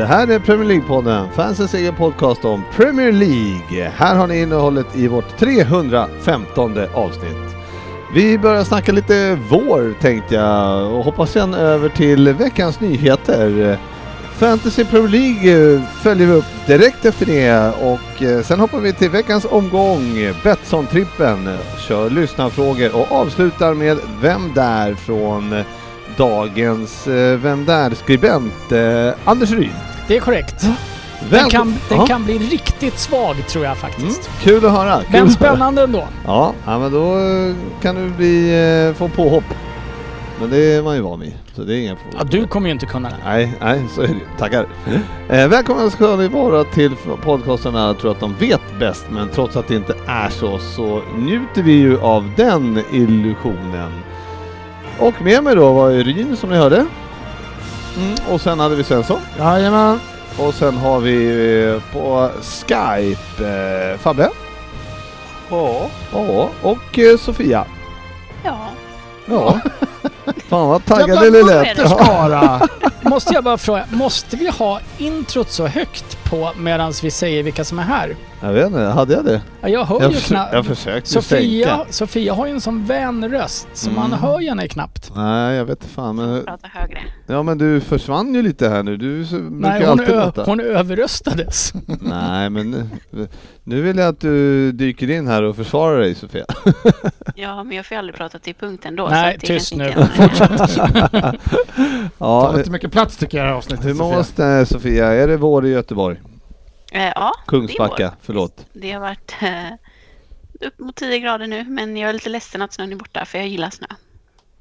Det här är Premier League-podden, fansens egen podcast om Premier League. Här har ni innehållet i vårt 315 avsnitt. Vi börjar snacka lite vår tänkte jag och hoppas sen över till veckans nyheter. Fantasy Premier League följer vi upp direkt efter det och eh, sen hoppar vi till veckans omgång, Betsson-trippen, kör lyssnarfrågor och avslutar med Vem där från dagens eh, Vem där-skribent eh, Anders Ryd. Det är korrekt. Den, kan, den kan bli riktigt svag tror jag Mm, faktiskt. kul att höra. Kul Men spännande ändå. Ja, ja, men då eh, kan du bli, eh, få påhopp. Men det är man ju van vid, så det är inga problem. Ja, du kommer ju inte kunna det. Nej, nej, så är det ju. Tackar. Eh, välkomna ska ni vara till podcasterna Jag tror att de vet bäst, men trots att det inte är så, så njuter vi ju av den illusionen. Och med mig då var ju Ryn som ni hörde. Mm, och sen hade vi Svensson. Jajamän. Och sen har vi eh, på Skype eh, Fabbe. Ja. Ja, och eh, Sofia. Ja, Ja. Fan vad taggad det vad lät. Skara. Måste jag bara fråga, måste vi ha introt så högt på medan vi säger vilka som är här? Jag vet inte, hade jag det? Ja, jag hör Jag, ju knappt. jag försökte Sofia. Sofia har ju en sån vän röst så man Mm. hör ju henne knappt. Nej, jag vet inte fan. Men, prata högre. ja, men du försvann ju lite här nu. Du Nej, hon, ö- hon överröstades. Nej, men nu, nu vill jag att du dyker in här och försvarar dig Sofia. Ja, men jag får ju aldrig prata till punkten då. Nej, tyst nu. Ja, lite mycket plats tycker jag i det här avsnittet. hur Sofia. mås det Sofia? Är det vår i Göteborg? Eh, ja, Kungsbacka, det förlåt. Det har varit eh, upp mot 10 grader nu, men jag är lite ledsen att snön är borta för jag gillar snö.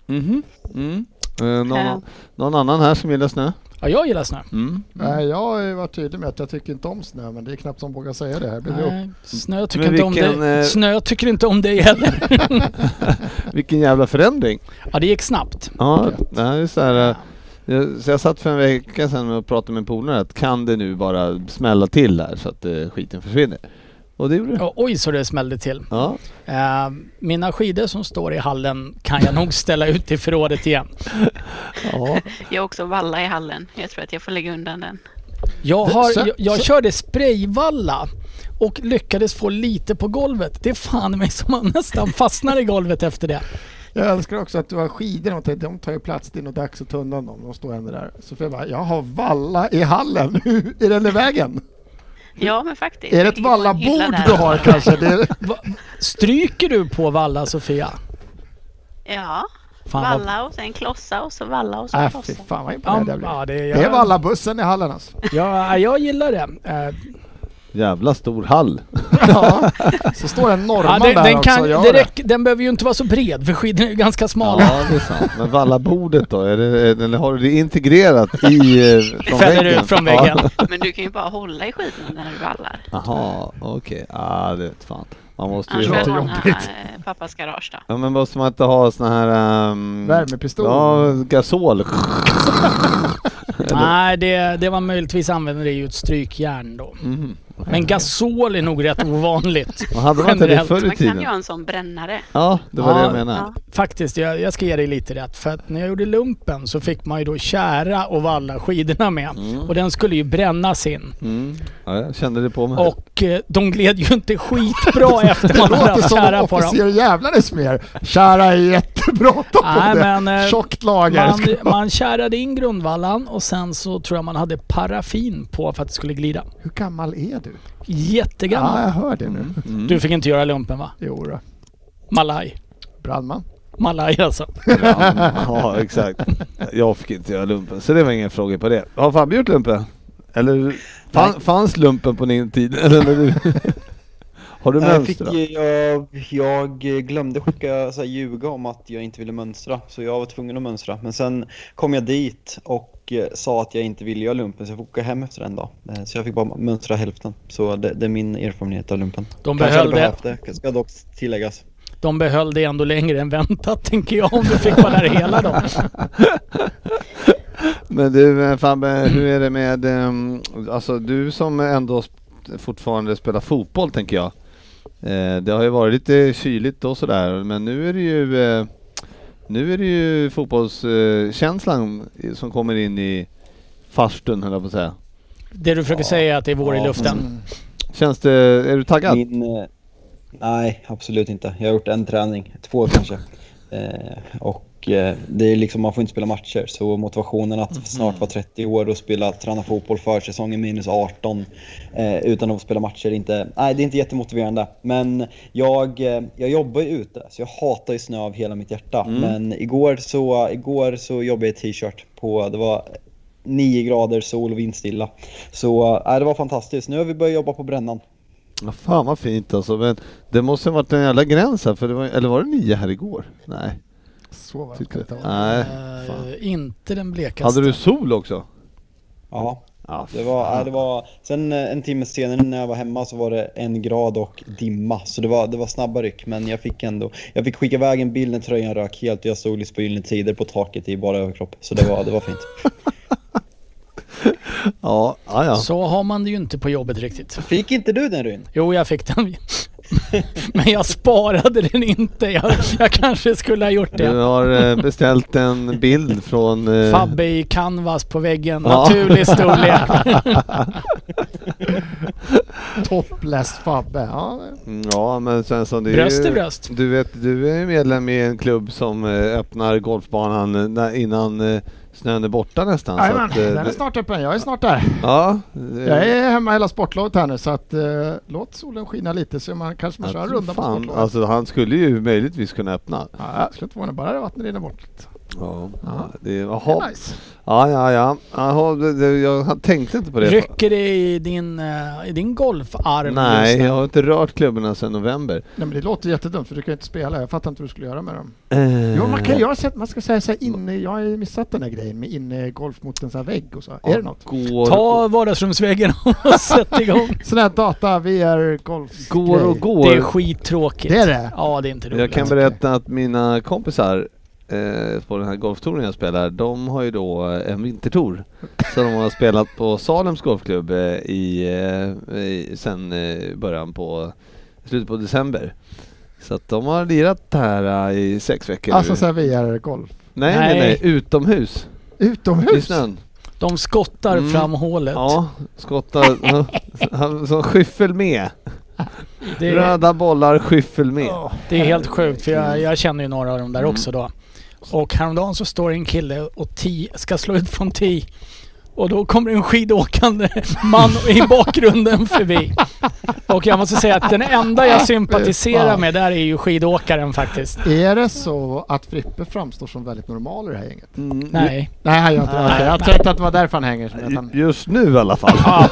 Mhm. Mm. Eh, någon, Ja. någon annan här som gillar snö? Ja, jag gillar snö. Mm. Nej, jag har ju varit tydlig med att jag tycker inte om snö, men det är knappt som vågar säga det. Här blir det. Nej, snö tycker Men inte om vilken, dig. eh, Snö tycker inte om dig heller. Vilken jävla förändring! Ja, det gick snabbt. Ja, det är så här, eh, så jag satt för en vecka sedan och pratade med en polare att kan det nu bara smälla till här så att eh, skiten försvinner? Och det gjorde det. Oj så det smällde till. Ja. Eh, mina skidor som står i hallen kan jag nog ställa ut i förrådet igen. ja. Jag har också valla i hallen. Jag tror att jag får lägga undan den. Jag, har, jag, jag körde sprayvalla och lyckades få lite på golvet. Det är fan mig som man nästan fastnar i golvet efter det. Jag älskar också att du har skidor, de tar, de tar ju plats. Det är nog dags att ta undan dem. De står ändå där. Sofia bara, jag har valla i hallen. är den i vägen? Ja, men faktiskt. Är det ett vallabord du har kanske? Det stryker du på valla Sofia? Ja, Fan, valla och sen klossa och så valla och så äh, fy klossa. fan vad Ja, imponerad jag blir. ja, det, Det är jag, vallabussen i hallen alltså. ja, jag gillar det. Jävla stor hall. Ja, så står en ja, norrman det, där den, också kan, det det. räcker, den behöver ju inte vara så bred för skidorna är ju ganska smala. Ja, det är sant. Men vallabordet då? Är det, är eller har du det integrerat i eh, från Fäller väggen? ut från väggen. Ja. Men du kan ju bara hålla i skidorna när du vallar. Jaha, okej. Ja, det vet fan. Man måste Annars ju ha... jobbigt. pappas garage då. Ja, men måste man inte ha såna här... Um... Värmepistol. Ja, gasol. Nej, det, det var möjligtvis använder det ju ett strykjärn då. Mhm. Men gasol är nog rätt ovanligt. Och hade man inte det förr i Man kan ju tiden? ha en sån brännare. Ja, det var Ja, det jag menade. Ja. Faktiskt, jag, jag ska ge dig lite rätt. För att när jag gjorde lumpen så fick man ju då kära och valla skidorna med. Mm. Och den skulle ju brännas in. Mm. Ja, jag kände det på mig. Och eh, de gled ju inte skitbra efter Det man hade låter haft som kära på dem. officer Jävlarnes mer. Kära är jättebra ta på Nej, det. men, eh, Tjockt lager. Man, det man kärade in grundvallan och sen så tror jag man hade paraffin på för att det skulle glida. Hur gammal är du? Jättegammal. Ja, jag hör det nu. Mm. Du fick inte göra lumpen va? Jo då. Malaj. Brandman. Malaj alltså. Ja, ja, exakt. Jag fick inte göra lumpen, så det var ingen fråga på det. Har Fabbe gjort lumpen? Eller fan, fanns lumpen på din tid? Eller du... Har du då? jag, jag glömde skicka, så här, ljuga om att jag inte ville mönstra, så jag var tvungen att mönstra. Men sen kom jag dit och eh, sa att jag inte ville göra lumpen, så jag fick åka hem efter en dag. Eh, Så jag fick bara mönstra hälften. Så det, det är min erfarenhet av lumpen. De Kanske behöll, hade det, det, ska dock tilläggas. de behöll det ändå längre än väntat tänker jag om du fick vara där hela dagen. Men du eh, Fabbe, hur är det med, ehm, alltså du som ändå fortfarande spelar fotboll tänker jag. Det har ju varit lite kyligt och sådär men nu är det ju nu är det ju fotbollskänslan som kommer in i farstun höll jag på att säga. Det du försöker säga är att det är vår i Ja. luften. Känns det, är du taggad? Min, eh, nej, absolut inte. Jag har gjort en träning, två kanske. Eh, och det är liksom, man får inte spela matcher, så motivationen att snart vara 30 år och spela, träna fotboll för säsongen minus 18 eh, utan att få spela matcher, inte, nej det är inte jättemotiverande. Men jag, eh, jag jobbar ju ute, så jag hatar ju snö av hela mitt hjärta. Men igår så, igår så jobbade jag i t-shirt på, det var 9 grader sol och vindstilla. Så eh, det var fantastiskt. Nu har vi börjat jobba på brännan. Ja, fan vad fint alltså. Men det måste ha varit en jävla gräns här, för det var, eller var det nio här igår? Nej. Så var Tycker det. jag. Nej. fan. Eh, inte den blekaste. Hade du sol också? Ja, Ja, Det var, nej, det var, sen eh, en timme senare när jag var hemma så var det en grad och dimma. Så det var, det var snabba ryck, men jag fick ändå... Jag fick skicka iväg en bild när tröjan rök helt och jag stod liksom på Gyllene Tider på taket i bara överkropp. Så det var, det var fint. Ja, ja, ja. Så har man det ju inte på jobbet riktigt. Fick inte du den Ryn? Jo, jag fick den. Men jag sparade den inte. Jag, jag kanske skulle ha gjort Du det. har eh, beställt en bild från... eh, Fabbe i canvas på väggen. Ja. Naturlig storlek. Topless Fabbe. Ja, Ja, men sen så det är Bröst ju, är bröst. Du vet, du är medlem i en klubb som eh, öppnar golfbanan eh, innan eh, snön är borta nästan. Jajamän, eh, den är det- snart öppen. Jag är snart där. Ja, Jag är hemma hela sportlovet här nu så att eh, låt solen skina lite så man kanske man kör en runda på fan, sportlovet. alltså han skulle ju möjligtvis kunna öppna. Ja, jag skulle inte förvåna bara det vattnet rinner bort. Ja, Ja. det, Det jaha. är nice. Ja, ja, ja. Jaha, det, det, jag tänkte inte på det. Rycker det i din, eh, i din golfarm Nej, jag har inte rört klubborna sedan november. Nej, men det låter jättedumt för du kan inte spela. Jag fattar inte vad du skulle göra med dem. Eh, Jo, man kan att man ska säga så här inne. Jag har missat den här grejen med inne-golf mot en sån här vägg och så. Är det något? Går, Ta vardagsrumsväggen och sätt igång. Sån här data, VR, golf går och går. Det är skittråkigt. Det är det? Ja, det är inte roligt. Jag kan berätta att mina kompisar eh, på den här golftouren jag spelar, de har ju då en vintertour. Så de har spelat på Salems golfklubb eh, i, eh, i, sen eh, början på slutet på december. Så att de har lirat här eh, i sex veckor Alltså nu. så här VR-golf. nej, nej, Nej. nej, utomhus i Utomhus? snön. De skottar Mm. fram hålet. Ja, skottar som skyffel med. Det, Röda bollar, skyffel med. det är helt sjukt för jag, jag känner ju några av dem där Mm. också då. Och häromdagen så står en kille och tee, ska slå ut från tee. Och då kommer en skidåkande man i bakgrunden förbi. Och jag måste säga att den enda jag sympatiserar med där är ju skidåkaren faktiskt. Är det så att Frippe framstår som väldigt normal i det här gänget? Mm, Nej. Nej, han gör inte det. Jag tänkte att det var därför han hänger. Just nu i alla fall.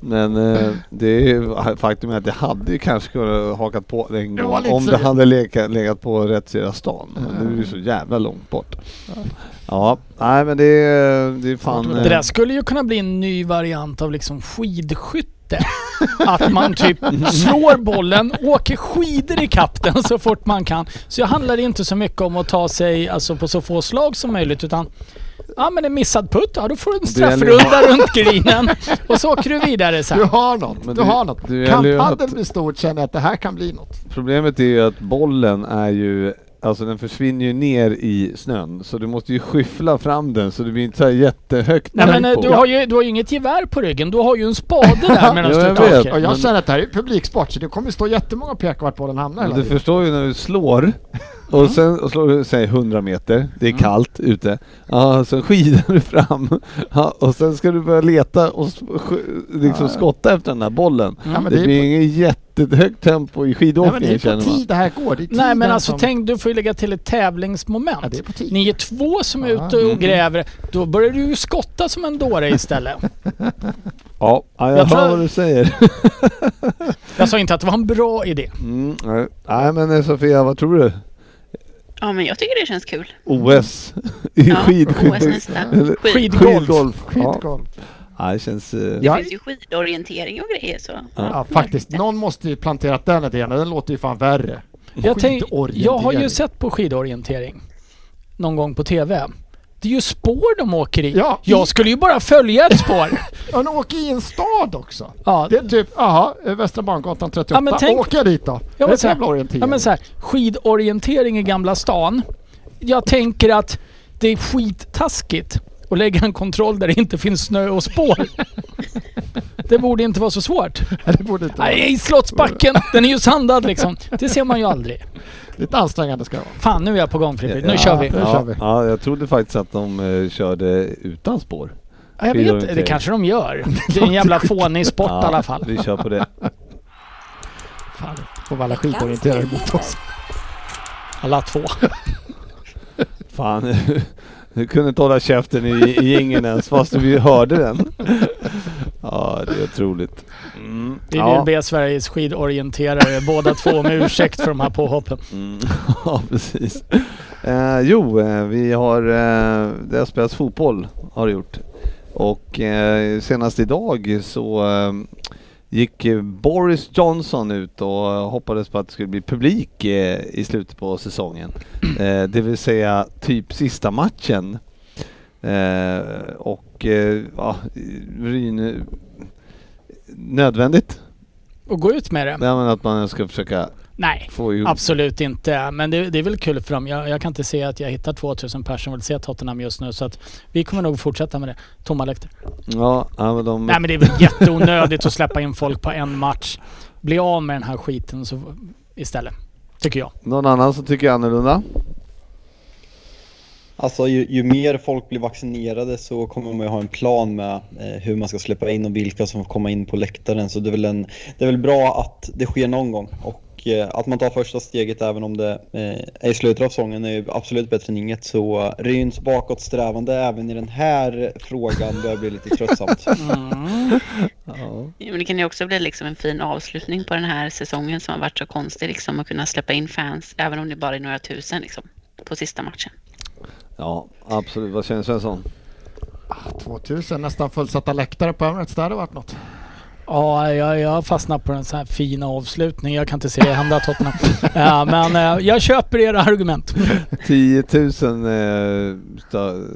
Men eh, det är ju faktum är att det hade ju kanske kunnat hakat på en Det var gång om så- det hade legat, legat på rätt sida stan. Men nu är det ju så jävla långt bort. Ja, nej men det det är fan... Det eh, där skulle ju kunna bli en ny variant av liksom skidskytte. Att man typ slår bollen, åker skidor i den så fort man kan. Så det handlar inte så mycket om att ta sig alltså, på så få slag som möjligt utan Ja men en missad putt, ja då får du en straffrunda runt grinen och så åker du vidare Du sen. har något. Men du det- har något. det Kan att- bli stort känner jag att det här kan bli något. Problemet är ju att bollen är ju Alltså den försvinner ju ner i snön så du måste ju skyffla fram den så det blir inte så här jättehögt Nej men eh, du har, ju, du har ju inget gevär på ryggen, du har ju en spade där medan Ja, du torkar. Och jag Men- känner att det här är publiksport så det kommer stå jättemånga och peka vart bollen hamnar Men hela du tiden. förstår ju när du slår och sen och slår du säg 100 meter, det är Mm. kallt ute. Ja, sen skidar du fram ja, och sen ska du börja leta och liksom Ja, ja. skotta efter den där bollen. Ja, men det, det är blir på- ingen jättehögt tempo i Nej, men det är på tid det här går. Det Nej men alltså som- tänk, du får ju lägga till ett tävlingsmoment. Ja, det är på tid. Ni är två som är ute och Mm. gräver. Då börjar du ju skotta som en dåre istället. Ja, ja jag, Jag hör tror- vad du säger. Jag sa inte att det var en bra idé. Mm, nej. nej men eh, Sofia, vad tror du? Ja, men jag tycker det känns kul. OS i Ja, skidskytte? OS nästa. Eller- Skid. Skidgolf. Skidgolf. Ja. Skitgolf. ja, det känns... eh, Det Ja. finns ju skidorientering och grejer så. Ja, faktiskt. Någon måste ju planterat den idén den låter ju fan värre. Jag, tänk, Skidorientering. jag har ju sett på skidorientering någon gång på TV. Det är ju spår de åker i. Ja, i- Jag skulle ju bara följa ett spår. Ja, de åker i en stad också. Ja, Det är typ, jaha, Västra Barngatan 38. Ja, men tänk- Åker jag dit då? Ja, det är orientering. Ja men så här, skidorientering i Gamla stan. Jag tänker att det är skittaskigt att lägga en kontroll där det inte finns snö och spår. Det borde inte vara så svårt. det borde inte. Nej, Slottsbacken, den är ju sandad liksom. Det ser man ju aldrig. Lite ansträngande ska det vara. Fan, nu är jag på gång Frippe. Nu Ja, kör vi. nu ja, kör vi. Ja, jag trodde faktiskt att de eh, körde utan spår. Ja, jag vet, det kanske de gör. Det är en jävla fånig sport i alla fall. Vi kör på det. Fan, får alla skidorienterare mot oss. Alla två. Fan, du kunde inte hålla käften i, i jingeln ens fast vi hörde den. Ja, det är otroligt. Mm. Vi vill ja. be Sveriges skidorienterare båda två om ursäkt för de här påhoppen. Mm. ja, precis. Eh, jo, eh, vi har, eh, det har spelats fotboll, har det gjort. Och eh, senast idag så eh, gick Boris Johnson ut och hoppades på att det skulle bli publik eh, i slutet på säsongen. Eh, det vill säga typ sista matchen. Eh, och eh, ja, Ryn, nödvändigt. Och gå ut med det? Nej, men att man ska försöka Nej. Absolut inte. Men det, det är väl kul för dem. Jag, jag kan inte se att jag hittar 2000 personer som vill se Tottenham just nu. Så att vi kommer nog fortsätta med det. Tomma läktare. Ja, ja men de... Nej men det är väl jätteonödigt att släppa in folk på en match. Bli av med den här skiten så, istället. Tycker jag. Någon annan som tycker annorlunda? Alltså ju, ju mer folk blir vaccinerade så kommer man ju ha en plan med eh, hur man ska släppa in och vilka som får komma in på läktaren. Så det är väl, en, det är väl bra att det sker någon gång. Och eh, att man tar första steget även om det eh, är i slutet av säsongen är ju absolut bättre än inget. Så Ryns bakåtsträvande även i den här frågan börjar bli lite tröttsamt. Mm. Ja, men det kan ju också bli liksom en fin avslutning på den här säsongen som har varit så konstig. Liksom, att kunna släppa in fans, även om det bara är några tusen liksom, på sista matchen. Ja, absolut. Vad känner Svensson? 2000 nästan fullsatta läktare på Emirates, det hade varit något. Ja, jag, jag har fastnat på en sån här fin avslutning. Jag kan inte se det hända Tottenham. ja, men eh, jag köper era argument. 10 000, eh,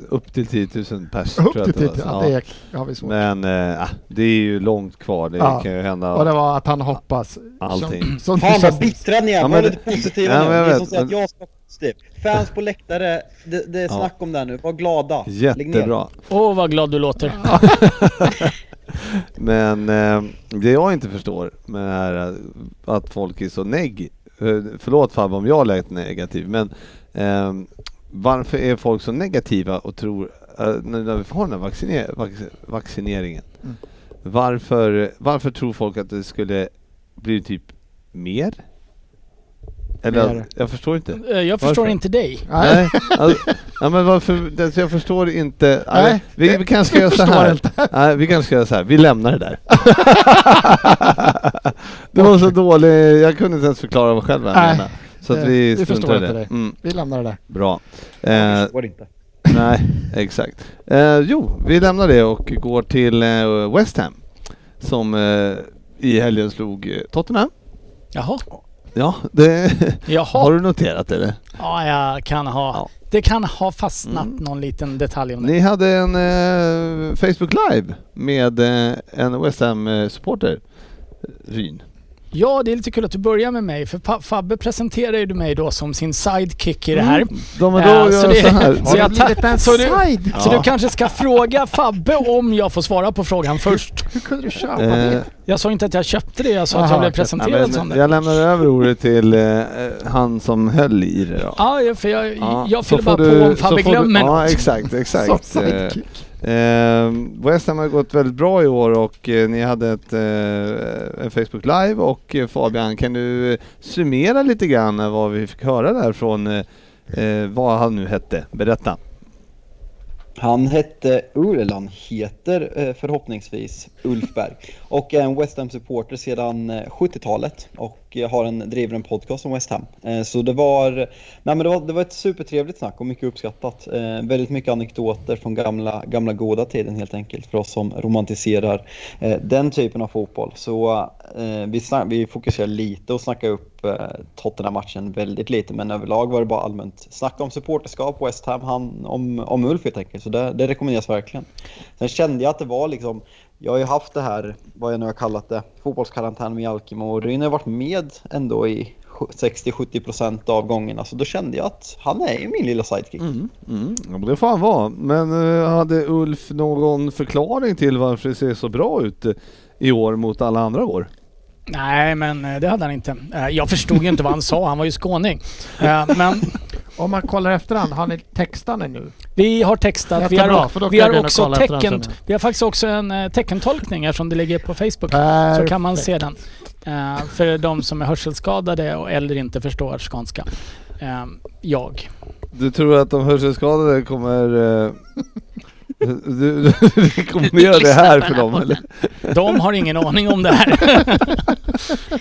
upp till 10 000 pers tror Upp jag till att det var. dit, ja, det är, har vi svårt. Men ah, det är ju långt kvar. Det Ja. kan ju hända Och det var att han hoppas. allting. Som, som Fan vad bittra ni är, Ja, var men- lite positiva Ja, nu. men jag Ni vet, som säger att jag ska positiv. Fans på läktare, det, det är Ja. snack om det nu. Var glada. Jättebra. Åh, vad glad du låter. Men eh, det jag inte förstår med det här eh, att folk är så neg... eh, Förlåt Fabbe om jag lät negativ men eh, varför är folk så negativa och tror eh, när vi har den här vacciner, vac, vaccineringen Mm. varför, varför tror folk att det skulle bli typ mer? Eller jag förstår inte. Eh, Jag förstår Varför? inte dig. Nej, Nej, alltså, ja, men varför, det, jag förstår inte. Nej, Nej, vi, vi kanske ska göra så här. Nej, vi kanske ska göra så här. Vi lämnar det där. det var så dåligt. Jag kunde inte ens förklara vad själv jag Nej, menade. Så att det- vi vi förstår inte det. dig. Mm, vi lämnar det där. bra. Jag Eh, förstår inte. nej, exakt. Eh, jo, vi lämnar det och går till eh, West Ham. Som eh, i helgen slog eh, Tottenham. Jaha. Ja, det har du noterat eller? Ja, jag kan ha... Ja. Det kan ha fastnat Mm. någon liten detalj om det. Ni hade en eh, Facebook Live med eh, en West Ham-supporter, Ryn. Ja, det är lite kul att du börjar med mig. För Fabbe presenterade ju mig då som sin sidekick i det här. De är då Eh, gör så så, det- här. så jag blivit en så du-? Så Ja. du kanske ska fråga Fabbe om jag får svara på frågan först. Hur kunde du köpa Eh, det? Jag sa inte att jag köpte det, jag sa att Aha, jag blev. Ja, presenterad som men det. jag lämnar över ordet till eh, han som höll i det då. Ja, ja, för jag, Ja, jag så fyller bara du- på om så Fabbe får du- glömmer Ja, något. exakt, Som exakt. Eh, sidekick. Eh, West Ham har gått väldigt bra i år och eh, ni hade ett, eh, en Facebook Live och eh, Fabian, kan du eh, summera lite grann vad vi fick höra där från eh, eh vad han nu hette? Berätta. Han hette, eller han heter eh, förhoppningsvis Ulf Berg och är en West Ham-supporter sedan 70-talet och och har en, driver en podcast om West Ham. Eh, så det var, nej men det var, det var ett supertrevligt snack och mycket uppskattat. Eh, väldigt mycket anekdoter från gamla, gamla goda tiden helt enkelt för oss som romantiserar eh, den typen av fotboll. Så vi, snack, vi fokuserar lite och snackar upp Tottenham-matchen väldigt lite men överlag var det bara allmänt snack om supporterskap, West Ham, han, om, om Ulf helt enkelt. Så det, det rekommenderas verkligen. Sen kände jag att det var liksom, jag har ju haft det här, vad jag nu har kallat det, fotbollskarantän med Jalkimo och Ryn har varit med ändå i 60-70% av gångerna så då kände jag att han är ju min lilla sidekick. Mm, mm. Ja, det får han vara. Men eh, hade Ulf någon förklaring till varför det ser så bra ut eh, i år mot alla andra år? Nej, men eh, det hade han inte. Eh, Jag förstod ju inte vad han sa. Han var ju skåning. Eh, Men Om man kollar efterhand, har ni textat den nu? vi har textat. Vi har, vi har också tecken. Vi har faktiskt också en teckentolkning eftersom det ligger på Facebook. Så Perfekt. kan man se den. För de som är hörselskadade och eller inte förstår skånska. Jag. Du tror att de hörselskadade kommer du, du, rekommenderar det här för dem eller? De har ingen aning om det här.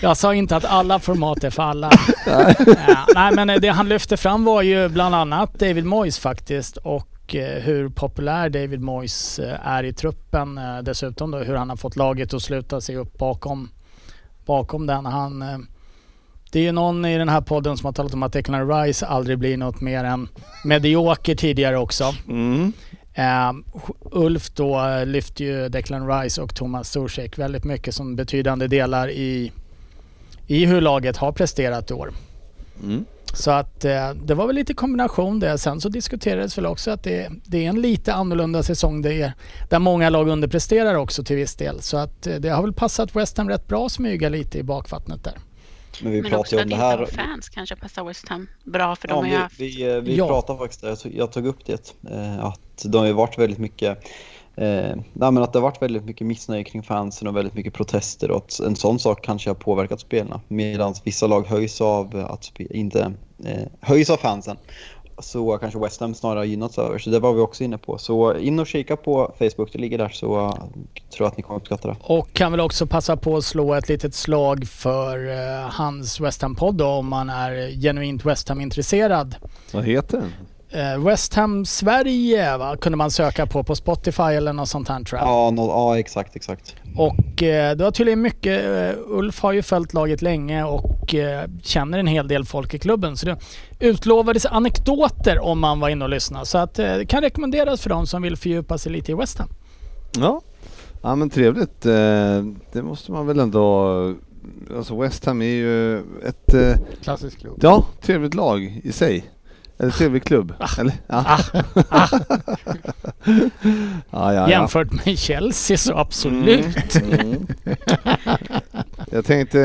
Jag sa inte att alla format är för alla. Nej. Nej men det han lyfte fram var ju bland annat David Moyes faktiskt och eh, hur populär David Moyes eh, är i truppen. Eh, Dessutom då hur han har fått laget att sluta sig upp bakom, bakom den. Han, eh, det är ju någon i den här podden som har talat om att Declan Rice aldrig blir något mer än medioker tidigare också. Mm. Eh, Ulf då eh, lyfte ju Declan Rice och Thomas Zuzek väldigt mycket som betydande delar i, i hur laget har presterat i år. Mm. Så att eh, det var väl lite kombination det. Sen så diskuterades väl också att det, det är en lite annorlunda säsong det är, där många lag underpresterar också till viss del. Så att eh, det har väl passat West Ham rätt bra att smyga lite i bakvattnet där. Men vi Men pratar också ju att om det inte här. ha fans kanske passar West Ham bra för de Ja, har ju vi, haft... vi, eh, vi Ja. pratade faktiskt, jag tog, jag tog upp det, eh, att de har ju varit väldigt mycket Eh, nej, men att det har varit väldigt mycket missnöje kring fansen och väldigt mycket protester och att en sån sak kanske har påverkat spelarna. Medan vissa lag höjs av att spe, inte eh, höjs av fansen så kanske West Ham snarare gynnats över. Så det var vi också inne på. Så in och kika på Facebook, det ligger där så tror jag att ni kommer uppskatta det. Och kan väl också passa på att slå ett litet slag för eh, hans West Ham-podd om man är genuint West Ham-intresserad. Vad heter den? Eh, West Ham Sverige va? kunde man söka på på Spotify eller något sånt här tror jag. Ja, no, ja exakt, exakt. Och eh, det var tydligen mycket, eh, Ulf har ju följt laget länge och eh, känner en hel del folk i klubben. Så det utlovades anekdoter om man var inne och lyssnade. Så att eh, det kan rekommenderas för de som vill fördjupa sig lite i West Ham. Ja, ja men trevligt. Eh, Det måste man väl ändå... Alltså West Ham är ju ett eh, Klassisk klubb. ja, trevligt lag i sig. Eller trevlig klubb. Eller? Ja. ja, ja, ja. Jämfört med Chelsea så absolut. Mm. Jag tänkte,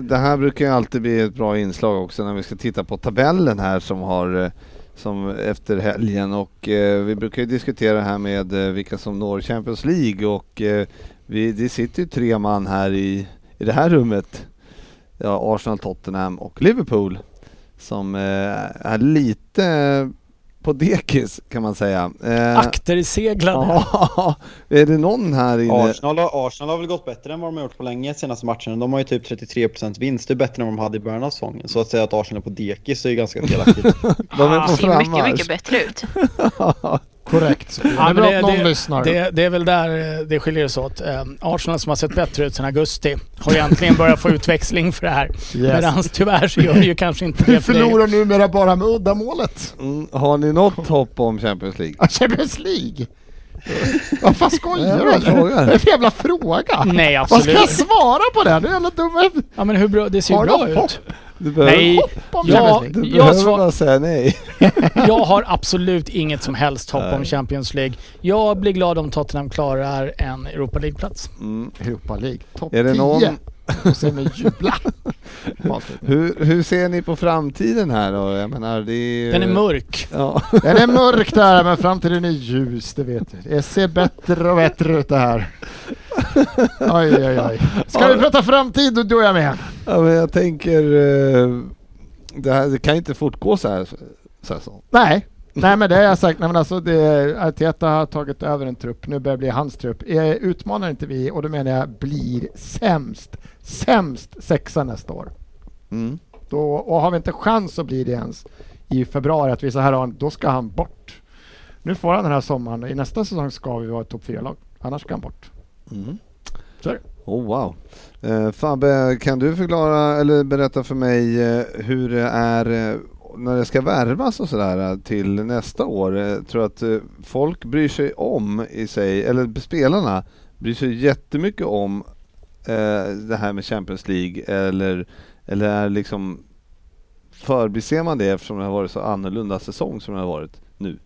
det här brukar ju alltid bli ett bra inslag också när vi ska titta på tabellen här som har eh, som efter helgen och eh, vi brukar ju diskutera här med eh, vilka som når Champions League och eh, vi, det sitter ju tre man här i, i det här rummet. Ja, Arsenal, Tottenham och Liverpool som eh, är lite på dekis kan man säga. Eh, Akterseglade. Ja, är det någon här inne? Arsenal, har- Arsenal har väl gått bättre än vad de har gjort på länge senaste matchen. De har ju typ 33% vinst, det är bättre än vad de hade i början av säsongen. Så att säga att Arsenal är på dekis är ju ganska felaktigt. De är på Det ser mycket, mycket bättre ut. Korrekt. Ja, det är bra att någon det- lyssnar. Det, det är väl där eh, det skiljer sig åt. Eh, Arsenal som har sett bättre ut sedan augusti har ju äntligen börjat få utväxling för det här. yes. Medan tyvärr så gör det ju kanske inte Vi det för dig. förlorar numera bara med uddamålet. Mm, har ni något hopp om Champions League? Ja, Champions League. Vad fan skojar Jag du bara eller? Vad är det för jävla fråga? Nej Vad ska absolut. jag svara på det? Du är jävla dum. Ja men hur bra, det ser ju bra hopp? Du behöver, Nej, Hopp om Ja, du jag behöver svar- bara säga nej. Jag har absolut inget som helst hopp Nej. om Champions League. Jag blir glad om Tottenham klarar en Europa League-plats. Mm. Europa League. Topp Är det 10. Och sen med jubla. Hur, hur ser ni på framtiden här då? Jag menar, det är... Den är mörk. Ja. Den är mörk där, men framtiden är ljus, det vet vi. Det ser bättre och bättre ut det här. Oj, oj, oj. Ska vi prata framtid, då då är jag med. ja, men jag tänker... eh, Det, här, det kan inte fortgå så här. Så här så. Nej, nej men det har jag sagt. Nej, men alltså det, Arteta har tagit över en trupp, nu börjar det bli hans trupp. Eh, Utmanar inte vi, och då menar jag blir sämst, sämst sexa nästa år. Mm. Då, och har vi inte chans att bli det ens i februari, att vi så här har, då ska han bort. Nu får han den här sommaren, i nästa säsong ska vi vara ett topp 4-lag, annars ska han bort. Mm. Så. Oh wow. Eh, Fabbe, kan du förklara eller berätta för mig eh, hur det är eh, när det ska värvas och sådär eh, till nästa år? Eh, tror tror att eh, folk bryr sig om i sig, eller spelarna bryr sig jättemycket om eh, det här med Champions League eller, eller är liksom förbiser man det eftersom det har varit så annorlunda säsong som det har varit nu?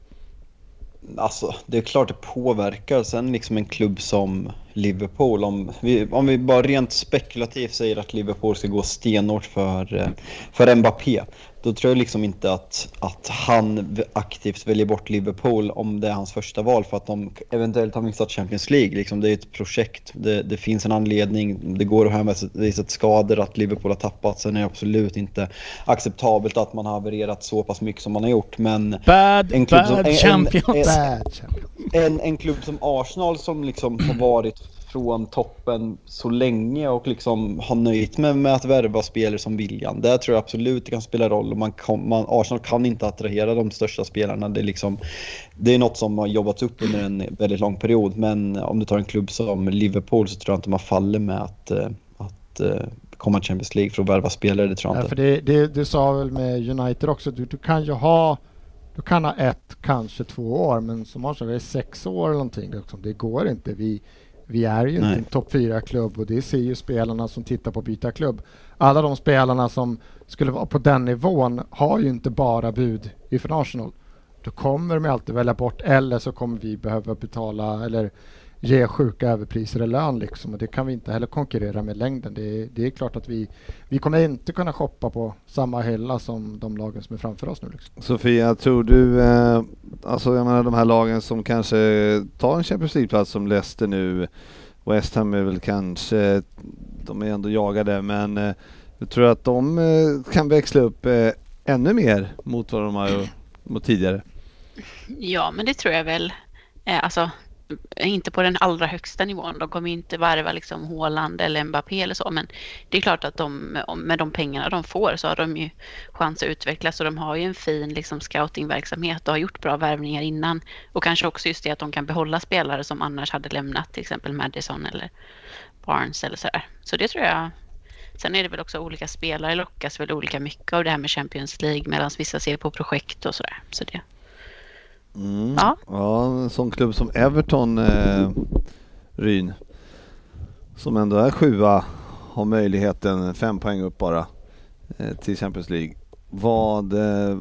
Alltså, det är klart det påverkar. Sen liksom en klubb som Liverpool, om vi, om vi bara rent spekulativt säger att Liverpool ska gå stenhårt för, för Mbappé, då tror jag liksom inte att, att han aktivt väljer bort Liverpool om det är hans första val för att de eventuellt har missat Champions League. Liksom, det är ett projekt, det, det finns en anledning, det går att hänvisa till skador att Liverpool har tappat. Sen är det absolut inte acceptabelt att man har havererat så pass mycket som man har gjort. Men Bad, En klubb som- bad en- en- champions. en- champion. en, en klubb som Arsenal som liksom har varit från toppen så länge och liksom har nöjt med, med att värva spelare som William. Där tror jag absolut det kan spela roll och man kan, man, Arsenal kan inte attrahera de största spelarna. Det är, liksom, det är något som har jobbats upp under en väldigt lång period men om du tar en klubb som Liverpool så tror jag inte man faller med att, eh, att eh, komma till Champions League för att värva spelare. Det tror jag Ja, inte. för det, det, du sa väl med United också, du, du kan ju ha du kan ha ett, kanske två år, men som Arsenal, det är sex år eller någonting. Liksom. Det går inte. Vi, vi är ju Nej. inte en topp fyra klubb och det ser ju spelarna som tittar på att byta klubb. Alla de spelarna som skulle vara på den nivån har ju inte bara bud ifrån Arsenal. Då kommer de alltid välja bort eller så kommer vi behöva betala eller ge sjuka överpriser i lön liksom och det kan vi inte heller konkurrera med längden. Det är, det är klart att vi, vi kommer inte kunna shoppa på samma hylla som de lagen som är framför oss nu. Liksom. Sofia, tror du, eh, alltså jag menar de här lagen som kanske tar en Champions League-plats som Leicester nu, West Ham är väl kanske, de är ändå jagade, men eh, jag tror att de eh, kan växla upp eh, ännu mer mot vad de har gjort mot tidigare. Ja, men det tror jag väl. Eh, Alltså, inte på den allra högsta nivån. De kommer inte varva liksom Haaland eller Mbappé eller så. Men det är klart att de, med de pengarna de får så har de ju chans att utvecklas. Och de har ju en fin liksom, scoutingverksamhet och har gjort bra värvningar innan. Och kanske också just det att de kan behålla spelare som annars hade lämnat. Till exempel Madison eller Barnes eller sådär. Så det tror jag. Sen är det väl också olika spelare lockas väl olika mycket av det här med Champions League. Medan vissa ser på projekt och sådär. Så det, Mm. Ja. ja, en sån klubb som Everton, eh, Ryn, som ändå är sjua, har möjligheten, fem poäng upp bara, eh, till Champions League. Vad, eh,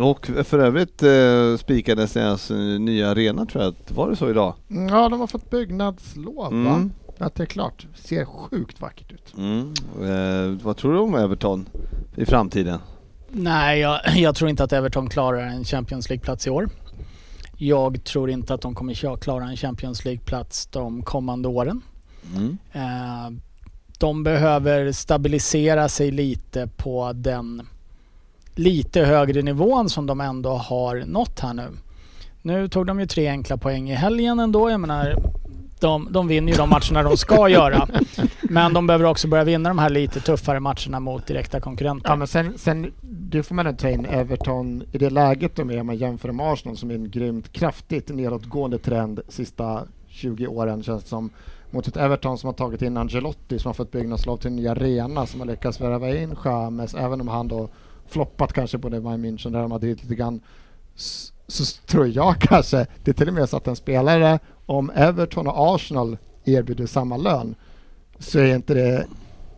och för övrigt eh, spikades deras eh, nya arena tror jag, var det så idag? Ja, de har fått byggnadslov va? Mm. Att det är klart. Ser sjukt vackert ut. Mm. Eh, vad tror du om Everton i framtiden? Nej, jag, jag tror inte att Everton klarar en Champions League-plats i år. Jag tror inte att de kommer klara en Champions League-plats de kommande åren. Mm. Eh, de behöver stabilisera sig lite på den lite högre nivån som de ändå har nått här nu. Nu tog de ju tre enkla poäng i helgen ändå. Jag menar, de, de vinner ju de matcherna de ska göra. Men de behöver också börja vinna de här lite tuffare matcherna mot direkta konkurrenter. Ja, men sen, sen det får man ta in Everton i det läget de är om man jämför med Arsenal som är en grymt kraftigt nedåtgående trend sista 20 åren känns det som. Mot ett Everton som har tagit in Angelotti som har fått byggnadslov till en ny arena som har lyckats värva in James även om han då floppat kanske på det Bayern München där de har drivit lite grann så tror jag kanske, det är till och med så att en spelare, om Everton och Arsenal erbjuder samma lön så är inte det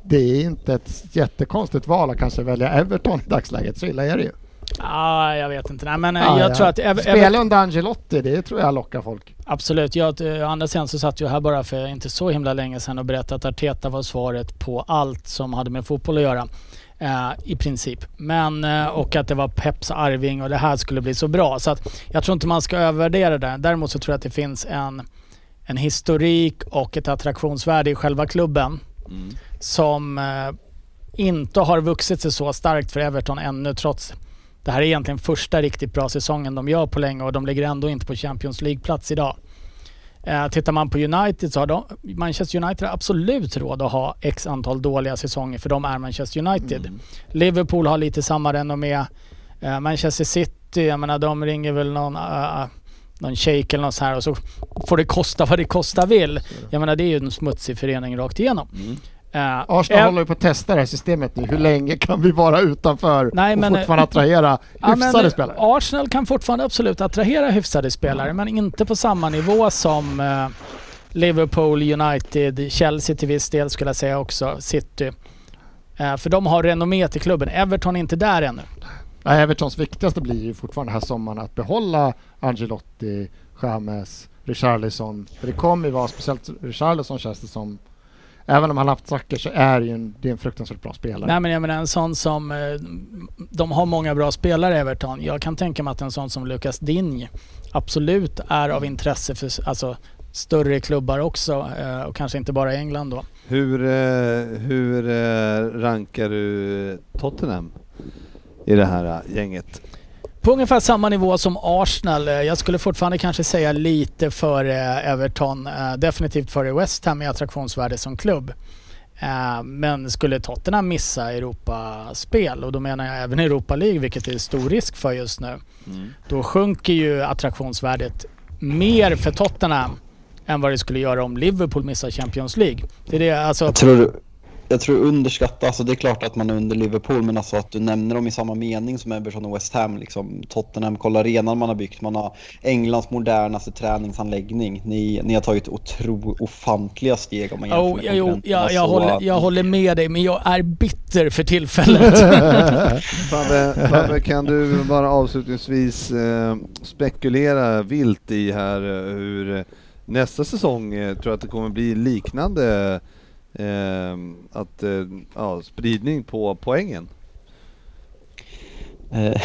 det är inte ett jättekonstigt val att kanske välja Everton i dagsläget, så illa är det ju. Ah, jag vet inte. Nej, men eh, Ja, jag ja. tror att... Ever- Spela under Angelotti, det tror jag lockar folk. Absolut. Jag, eh, å andra sidan så satt jag här bara för inte så himla länge sedan och berättade att Arteta var svaret på allt som hade med fotboll att göra. Eh, I princip. Men, eh, och att det var Peps arving och det här skulle bli så bra. Så att jag tror inte man ska övervärdera det. Däremot så tror jag att det finns en, en historik och ett attraktionsvärde i själva klubben som eh, inte har vuxit sig så starkt för Everton ännu trots det här är egentligen första riktigt bra säsongen de gör på länge och de ligger ändå inte på Champions League-plats idag. Eh, tittar man på United så har de, Manchester United har absolut råd att ha x antal dåliga säsonger för de är Manchester United. Liverpool har lite samma renommé. Eh, Manchester City, jag menar de ringer väl någon, uh, någon shake eller något så här och så får det kosta vad det kosta vill. Jag menar det är ju en smutsig förening rakt igenom. Eh, Arsenal eh, håller ju på att testa det här systemet nu. Hur länge kan vi vara utanför Nej, och men- fortfarande attrahera Ja, hyfsade men spelare? Arsenal kan fortfarande absolut attrahera hyfsade spelare men inte på samma nivå som eh, Liverpool, United, Chelsea till viss del skulle jag säga också, City. Eh, för de har renommé till klubben. Everton är inte där ännu. Nej, Evertons viktigaste blir ju fortfarande den här sommaren att behålla Angelotti, James, Richarlison. För det kommer ju vara, speciellt Richarlison känns det som, även om han haft saker så är det ju en, det är en fruktansvärt bra spelare. Nej men jag menar en sån som... Eh, de har många bra spelare Everton. Jag kan tänka mig att en sån som Lucas Digne absolut är av intresse för alltså, större klubbar också eh, och kanske inte bara i England då. Hur, eh, hur rankar du Tottenham i det här gänget? På ungefär samma nivå som Arsenal. Eh, Jag skulle fortfarande kanske säga lite före Everton. eh, Definitivt före West Ham i attraktionsvärde som klubb. Eh, Men skulle Tottenham missa Europaspel, och då menar jag även Europa League, vilket det är stor risk för just nu, då sjunker ju attraktionsvärdet mer för Tottenham än vad det skulle göra om Liverpool missar Champions League. Det är det, alltså, Jag tror, jag tror underskatta, alltså det är klart att man är under Liverpool, men alltså att du nämner dem i samma mening som Everton och West Ham. Liksom. Tottenham, kolla arenan man har byggt, man har Englands modernaste träningsanläggning. Ni, ni har tagit otro, ofantliga steg om man jämför oh, med jo, konkurrenterna, jag, jag, så håller, jag håller med dig, men jag är bitter för tillfället. Fabbe, Fabbe, kan du bara avslutningsvis eh, spekulera vilt i här eh, hur nästa säsong eh, tror jag att det kommer bli liknande eh, att, eh, ja, spridning på poängen? Eh,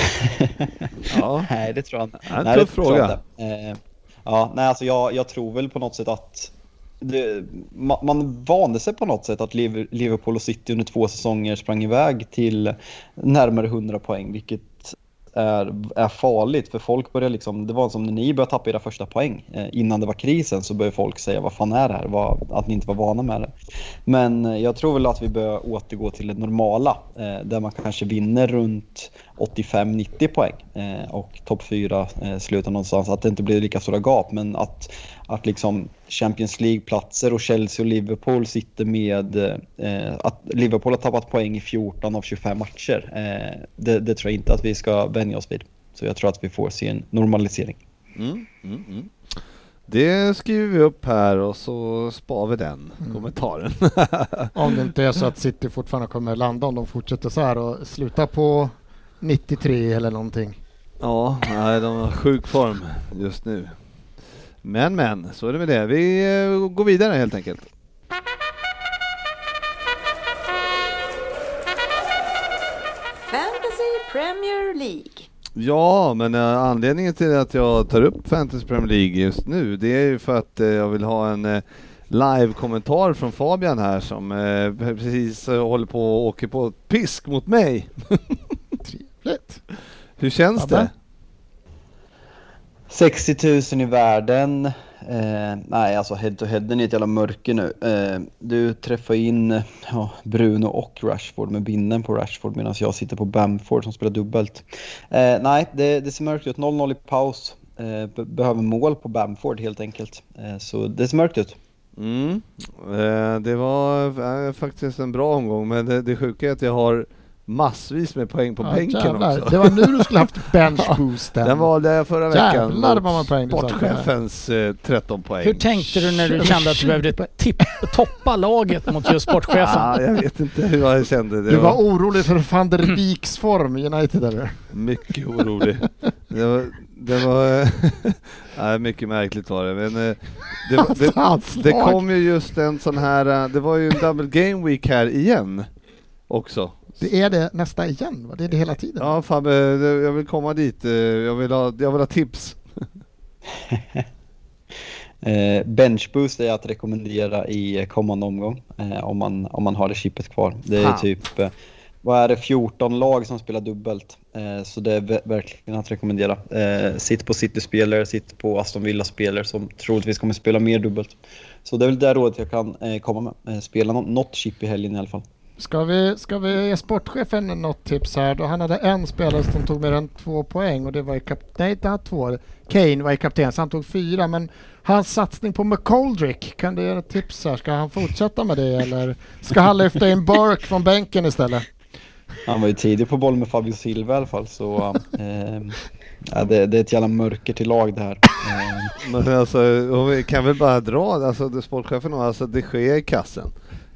Ja. nej, det tror jag inte. Ja, en nej, tuff det fråga. Eh, ja, nej, alltså jag, jag tror väl på något sätt att det, man, man vande sig på något sätt att Liv- Liverpool och City under två säsonger sprang iväg till närmare 100 poäng, vilket är, är farligt för folk börjar liksom, det var som när ni började tappa era första poäng eh, innan det var krisen så började folk säga vad fan är det här, vad, att ni inte var vana med det. Men eh, jag tror väl att vi bör återgå till det normala eh, där man kanske vinner runt 85-90 poäng eh, och topp 4 eh, slutar någonstans. Att det inte blir lika stora gap men att, att liksom Champions League-platser och Chelsea och Liverpool sitter med eh, att Liverpool har tappat poäng i 14 av 25 matcher. Eh, det, det tror jag inte att vi ska vänja oss vid. Så jag tror att vi får se en normalisering. Mm, mm, mm. Det skriver vi upp här och så spar vi den Mm. kommentaren. Om det inte är så att City fortfarande kommer landa om de fortsätter så här och slutar på 93 eller någonting. Ja, nej, de har sjuk form just nu. Men men, så är det med det. Vi eh, går vidare helt enkelt. Fantasy Premier League. Ja, men eh, anledningen till att jag tar upp Fantasy Premier League just nu, det är ju för att eh, jag vill ha en live-kommentar från Fabian här som precis håller på och åker på pisk mot mig. Trevligt. Hur känns Fabbe? det? 60 000 i världen. Eh, nej, alltså head to head är ett jävla mörker nu. Eh, du träffar in ja, Bruno och Rashford med binden på Rashford medan jag sitter på Bamford som spelar dubbelt. Eh, nej, det, det ser mörkt ut. 0-0 i paus. Eh, behöver mål på Bamford helt enkelt. Eh, så det ser mörkt ut. Mm. Eh, det var eh, faktiskt en bra omgång, men det, det sjuka är att jag har massvis med poäng på Ja, bänken jävlar. också. Det var nu du skulle haft benchboosten. Den valde jag förra veckan Jävlar vad man poäng sportchefens eh, 13 poäng. Hur tänkte du när du kände att du behövde toppa laget mot just sportchefen? Ja, jag vet inte hur jag kände. Det Du var orolig för van der Beeks form i United eller? mycket orolig. Det var, det var nej, mycket märkligt var det. Men eh, det, var- det, det lag. kom ju just en sån här, eh, det var ju en double game week här igen också. Det är det nästa igen va? Det är det hela tiden. Ja Fabbe, det- jag vill komma dit. eh, Jag vill ha, jag vill ha tips. Eh, benchboost är att rekommendera i kommande omgång eh, om, man, om man har det chippet kvar. Det är Fan. typ, eh, vad är det, 14 lag som spelar dubbelt. Eh, så det är ver- verkligen att rekommendera. Eh, sitt på City-spelare, sitt på Aston Villa-spelare som troligtvis kommer spela mer dubbelt. Så det är väl det rådet jag kan eh, komma med. Eh, spela nå- något chip i helgen i alla fall. Ska vi, ska vi ge sportchefen något tips här då? Han hade en spelare som tog mer än två poäng och det var i kap... Nej, inte han två. Kane var i kapten så han tog fyra men hans satsning på McColdrick, kan du ge ett tips här? Ska han fortsätta med det eller ska han lyfta in Burke från bänken istället? Han var ju tidig på boll med Fabio Silva i alla fall så eh, ja, det, det är ett jävla mörker till lag det här. Eh, Men alltså, vi kan väl bara dra, alltså det- sportchefen har alltså de Gea i kassen.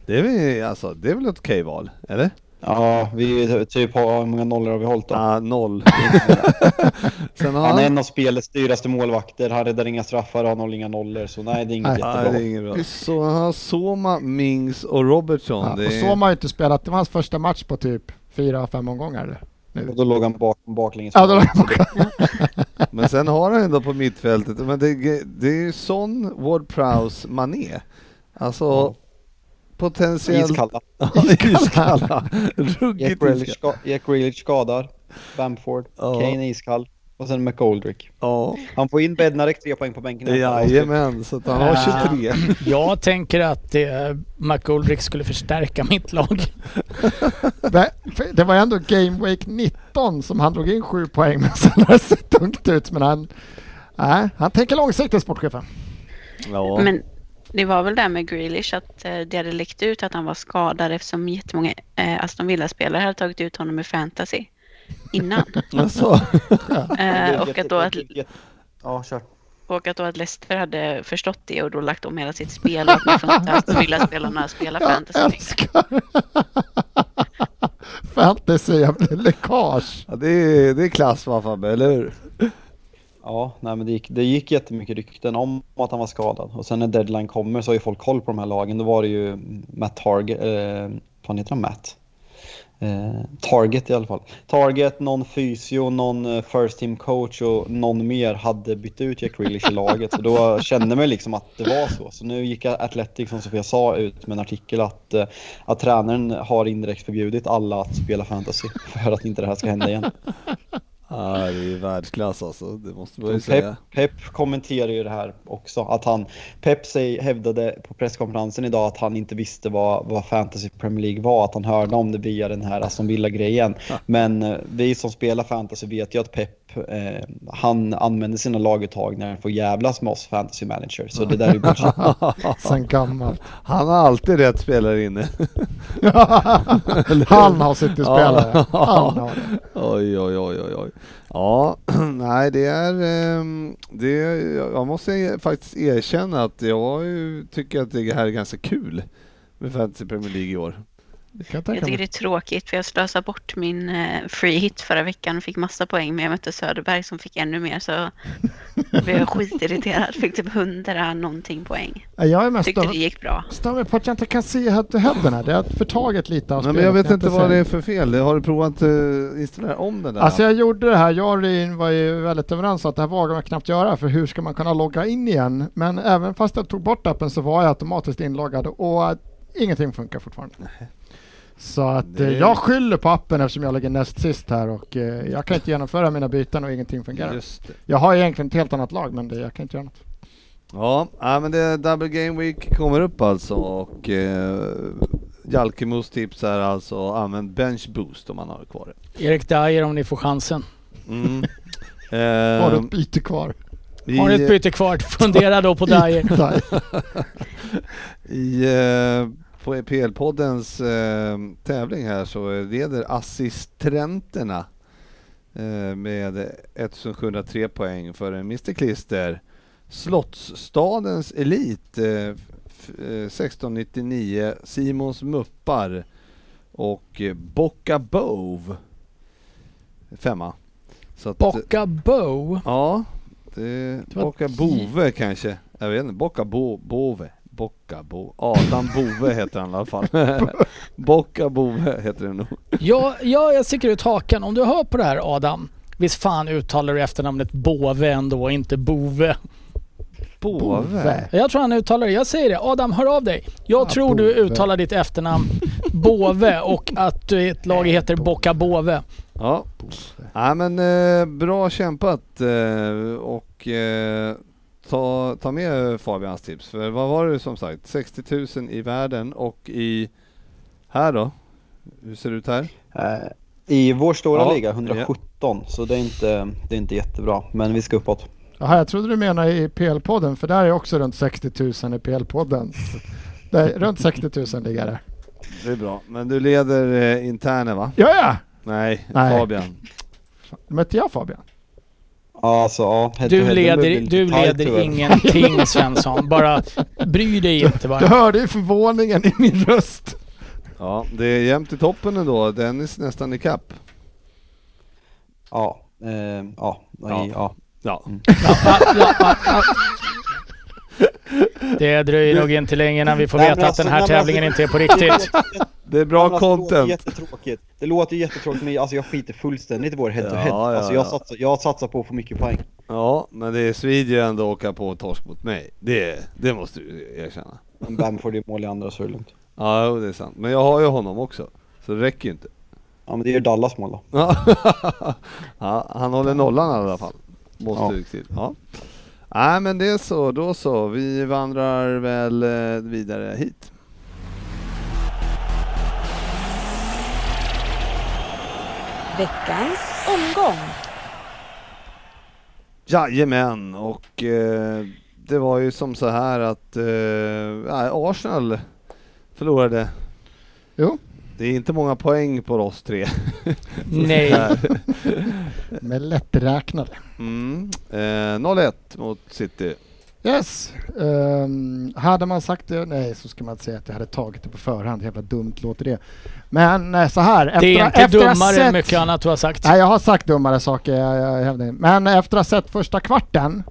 Det är väl, alltså, det är väl ett okej val, eller? ja, vi typ har, hur många nollor har vi hållit då? Ah, noll. Sen har Han är en av spelets dyraste målvakter, han räddar inga straffar och har noll inga nollor så nej det är inget Nej. Nej, jättebra. det är inget bra. Så han har Soma, Mings och Robertson. Ja, det och så har ju inte spelat, det var hans första match på typ fyra, fem omgångar. Nu. Och då låg han bak, baklänges. Ja, då låg han Så Men sen har han ändå på mittfältet, men det, det är ju Son, Ward Prowse, Mané. Alltså. Potentiellt... Iskalla. Iskalla. Jack Ruggigt iskalla. ska, Jack Grealish skadar, Bamford, Ja. Kane iskall och sen McGoldrick. Ja, Han får in Bednarek tre poäng på bänken. jajamän, så att han har Ja. 23. Jag tänker att eh, McGoldrick skulle förstärka mitt lag. Det, det var ändå Game Week 19 som han drog in sju poäng men sen har det sett tungt ut. Men han, nej, han tänker långsiktigt sportchefen. Ja. Men det var väl det med Grealish att eh, det hade läckt ut att han var skadad eftersom jättemånga eh, Aston Villa-spelare hade tagit ut honom i fantasy innan. Alltså, Eh, och, att då att, Ja, kör. och att då att Leicester hade förstått det och då lagt om hela sitt spel och att nu får inte Aston Villa-spelarna spela Jag fantasy längre. älskar fantasy, jag blir läckage. ja, det, är, det är klass va Fabbe, eller hur? Ja, nej, men det gick, det gick jättemycket rykten om att han var skadad. Och sen när deadline kommer så har ju folk koll på de här lagen. Då var det ju Matt Target, eh, vad heter han Matt? Eh, Target i alla fall. Target, någon fysio, någon eh, first team coach och någon mer hade bytt ut Jack Grealish i laget. Så då kände man liksom att det var så. Så nu gick Athletic, som Sofia sa, ut med en artikel att, eh, att tränaren har indirekt förbjudit alla att spela fantasy för att inte det här ska hända igen. Ja, det är ju världsklass alltså, det måste man ju Och säga. Pep, Pep kommenterar ju det här också. Att han, Pep säg, hävdade på presskonferensen idag att han inte visste vad, vad Fantasy Premier League var. Att han hörde om det via den här Aston Villa-grejen. Men eh, vi som spelar Fantasy vet ju att Pep, eh, han använder sina laguttag när han får jävlas med oss Fantasy Manager. Så det där är ju bullshit. Sen gammalt. Han har alltid rätt spelare inne. Han har sitt spelare. Han har det. Oj, oj, oj, oj, oj. Ja, nej det är, ehm, det jag måste e- faktiskt erkänna att jag tycker att det här är ganska kul med Fantasy Premier League i år. Jag Jag tycker det är tråkigt för jag slösade bort min eh, free hit förra veckan och fick massa poäng men jag mötte Söderberg som fick ännu mer så blev jag skitirriterad. Fick typ 100 någonting poäng. Jag är mest Tyckte det gick bra. stör på att jag inte kan se head to headen här. Det har förtagit lite av Nej, men spelet. jag vet inte vad det är för fel. Har du provat att installera om den där? Alltså jag gjorde det här, jag och Ryn var ju väldigt överens om att det här vågar man knappt göra för hur ska man kunna logga in igen? Men även fast jag tog bort appen så var jag automatiskt inloggad och äh, ingenting funkar fortfarande. Så att Det- eh, jag skyller på appen eftersom jag ligger näst sist här och eh, jag kan inte genomföra mina byten och ingenting fungerar. Jag har egentligen ett helt annat lag men det, jag kan inte göra något. Ja, men det är Double Game Week kommer upp alltså och eh, Jalkemos tips är alltså använd Bench Boost om man har det kvar. Erik Dyer om ni får chansen. Mm. Har du Eh, ett byte kvar? i, Har ni ett byte kvar, fundera då på Dyer. I eh, på PL-poddens eh, tävling här så leder assistenterna eh, med 1703 poäng för Mr Klister. Slottsstadens Elit eh, f- eh, 1699, Simons Muppar och eh, Bocca Bove femma. Så att, Bocca Bow. Ja, det var Bocca Bove kanske. Jag vet inte, Bocca Bo, Bove. Bocca Bo, Adam Bove heter han i alla fall. Bocca Bove heter det nog. Ja, ja, jag sticker ut hakan. Om du hör på det här Adam. Visst fan uttalar du efternamnet Bove ändå, inte Bove. Bove? Jag tror han uttalar det. Jag säger det. Adam, hör av dig. Jag Ja, tror du Bove. uttalar ditt efternamn Bove och att ditt lag heter Bocca Bove. Ja. ja men eh, bra kämpat eh, och eh, ta, ta med Fabians tips. För vad var det som sagt? 60 000 i världen och i här då? Hur ser det ut här? Eh, I vår stora Ja, liga 117, så det är, inte, det är inte jättebra. Men vi ska uppåt. Jaha, jag trodde du menade i PL-podden, för där är också runt 60 000 i PL-podden. Så det är runt 60 000 ligger det. Det är bra. Men du leder eh, internen va? Ja, ja! Nej, Nej. Fabian. Mötte jag Fabian? Alltså, ja, Du leder, du leder tyvärr. ingenting Svensson. Bara bry dig inte Du bara. hörde ju förvåningen i min röst. Ja, det är jämnt i toppen ändå. Dennis nästan i kapp. Ja, eh, ja, Ja. ja. ja. Ja, ja, ja, ja. Det dröjer nog inte länge innan vi får Nej, veta men att den här alltså- tävlingen alltså- inte är på riktigt. Det är bra Men alltså, Det låter content. jättetråkigt. Det låter jättetråkigt men alltså jag skiter fullständigt i vår head to Ja, head. ja, Alltså jag ja. satsar, jag satsar på att få mycket poäng. Ja, men det svider ju ändå att åka på torsk mot mig. Det, det måste du erkänna. Men Bamford är mål i andra så är det lugnt. Ja, det är sant. Men jag har ju honom också. Så det räcker ju inte. Ja men det är ju Dallas mål då. Ja, ja han håller nollan i alla fall. Måste Ja. du till. Ja. Nej men det är så, då så. Vi vandrar väl eh, vidare hit. Veckans omgång. Jajamän, och eh, det var ju som så här att eh, Arsenal förlorade. Jo. Det är inte många poäng på oss tre. Nej. Med lätträknade. Mm. Eh, 0-1 mot City. Yes. Ehm, hade man sagt det, nej så ska man inte säga att jag hade tagit det på förhand. Jävla dumt låter det. Men eh, så här. Efter, Det är inte efter dummare än sett- mycket annat du har sagt. Nej, jag har sagt dummare saker, jag, jag det. Men efter att ha sett första kvarten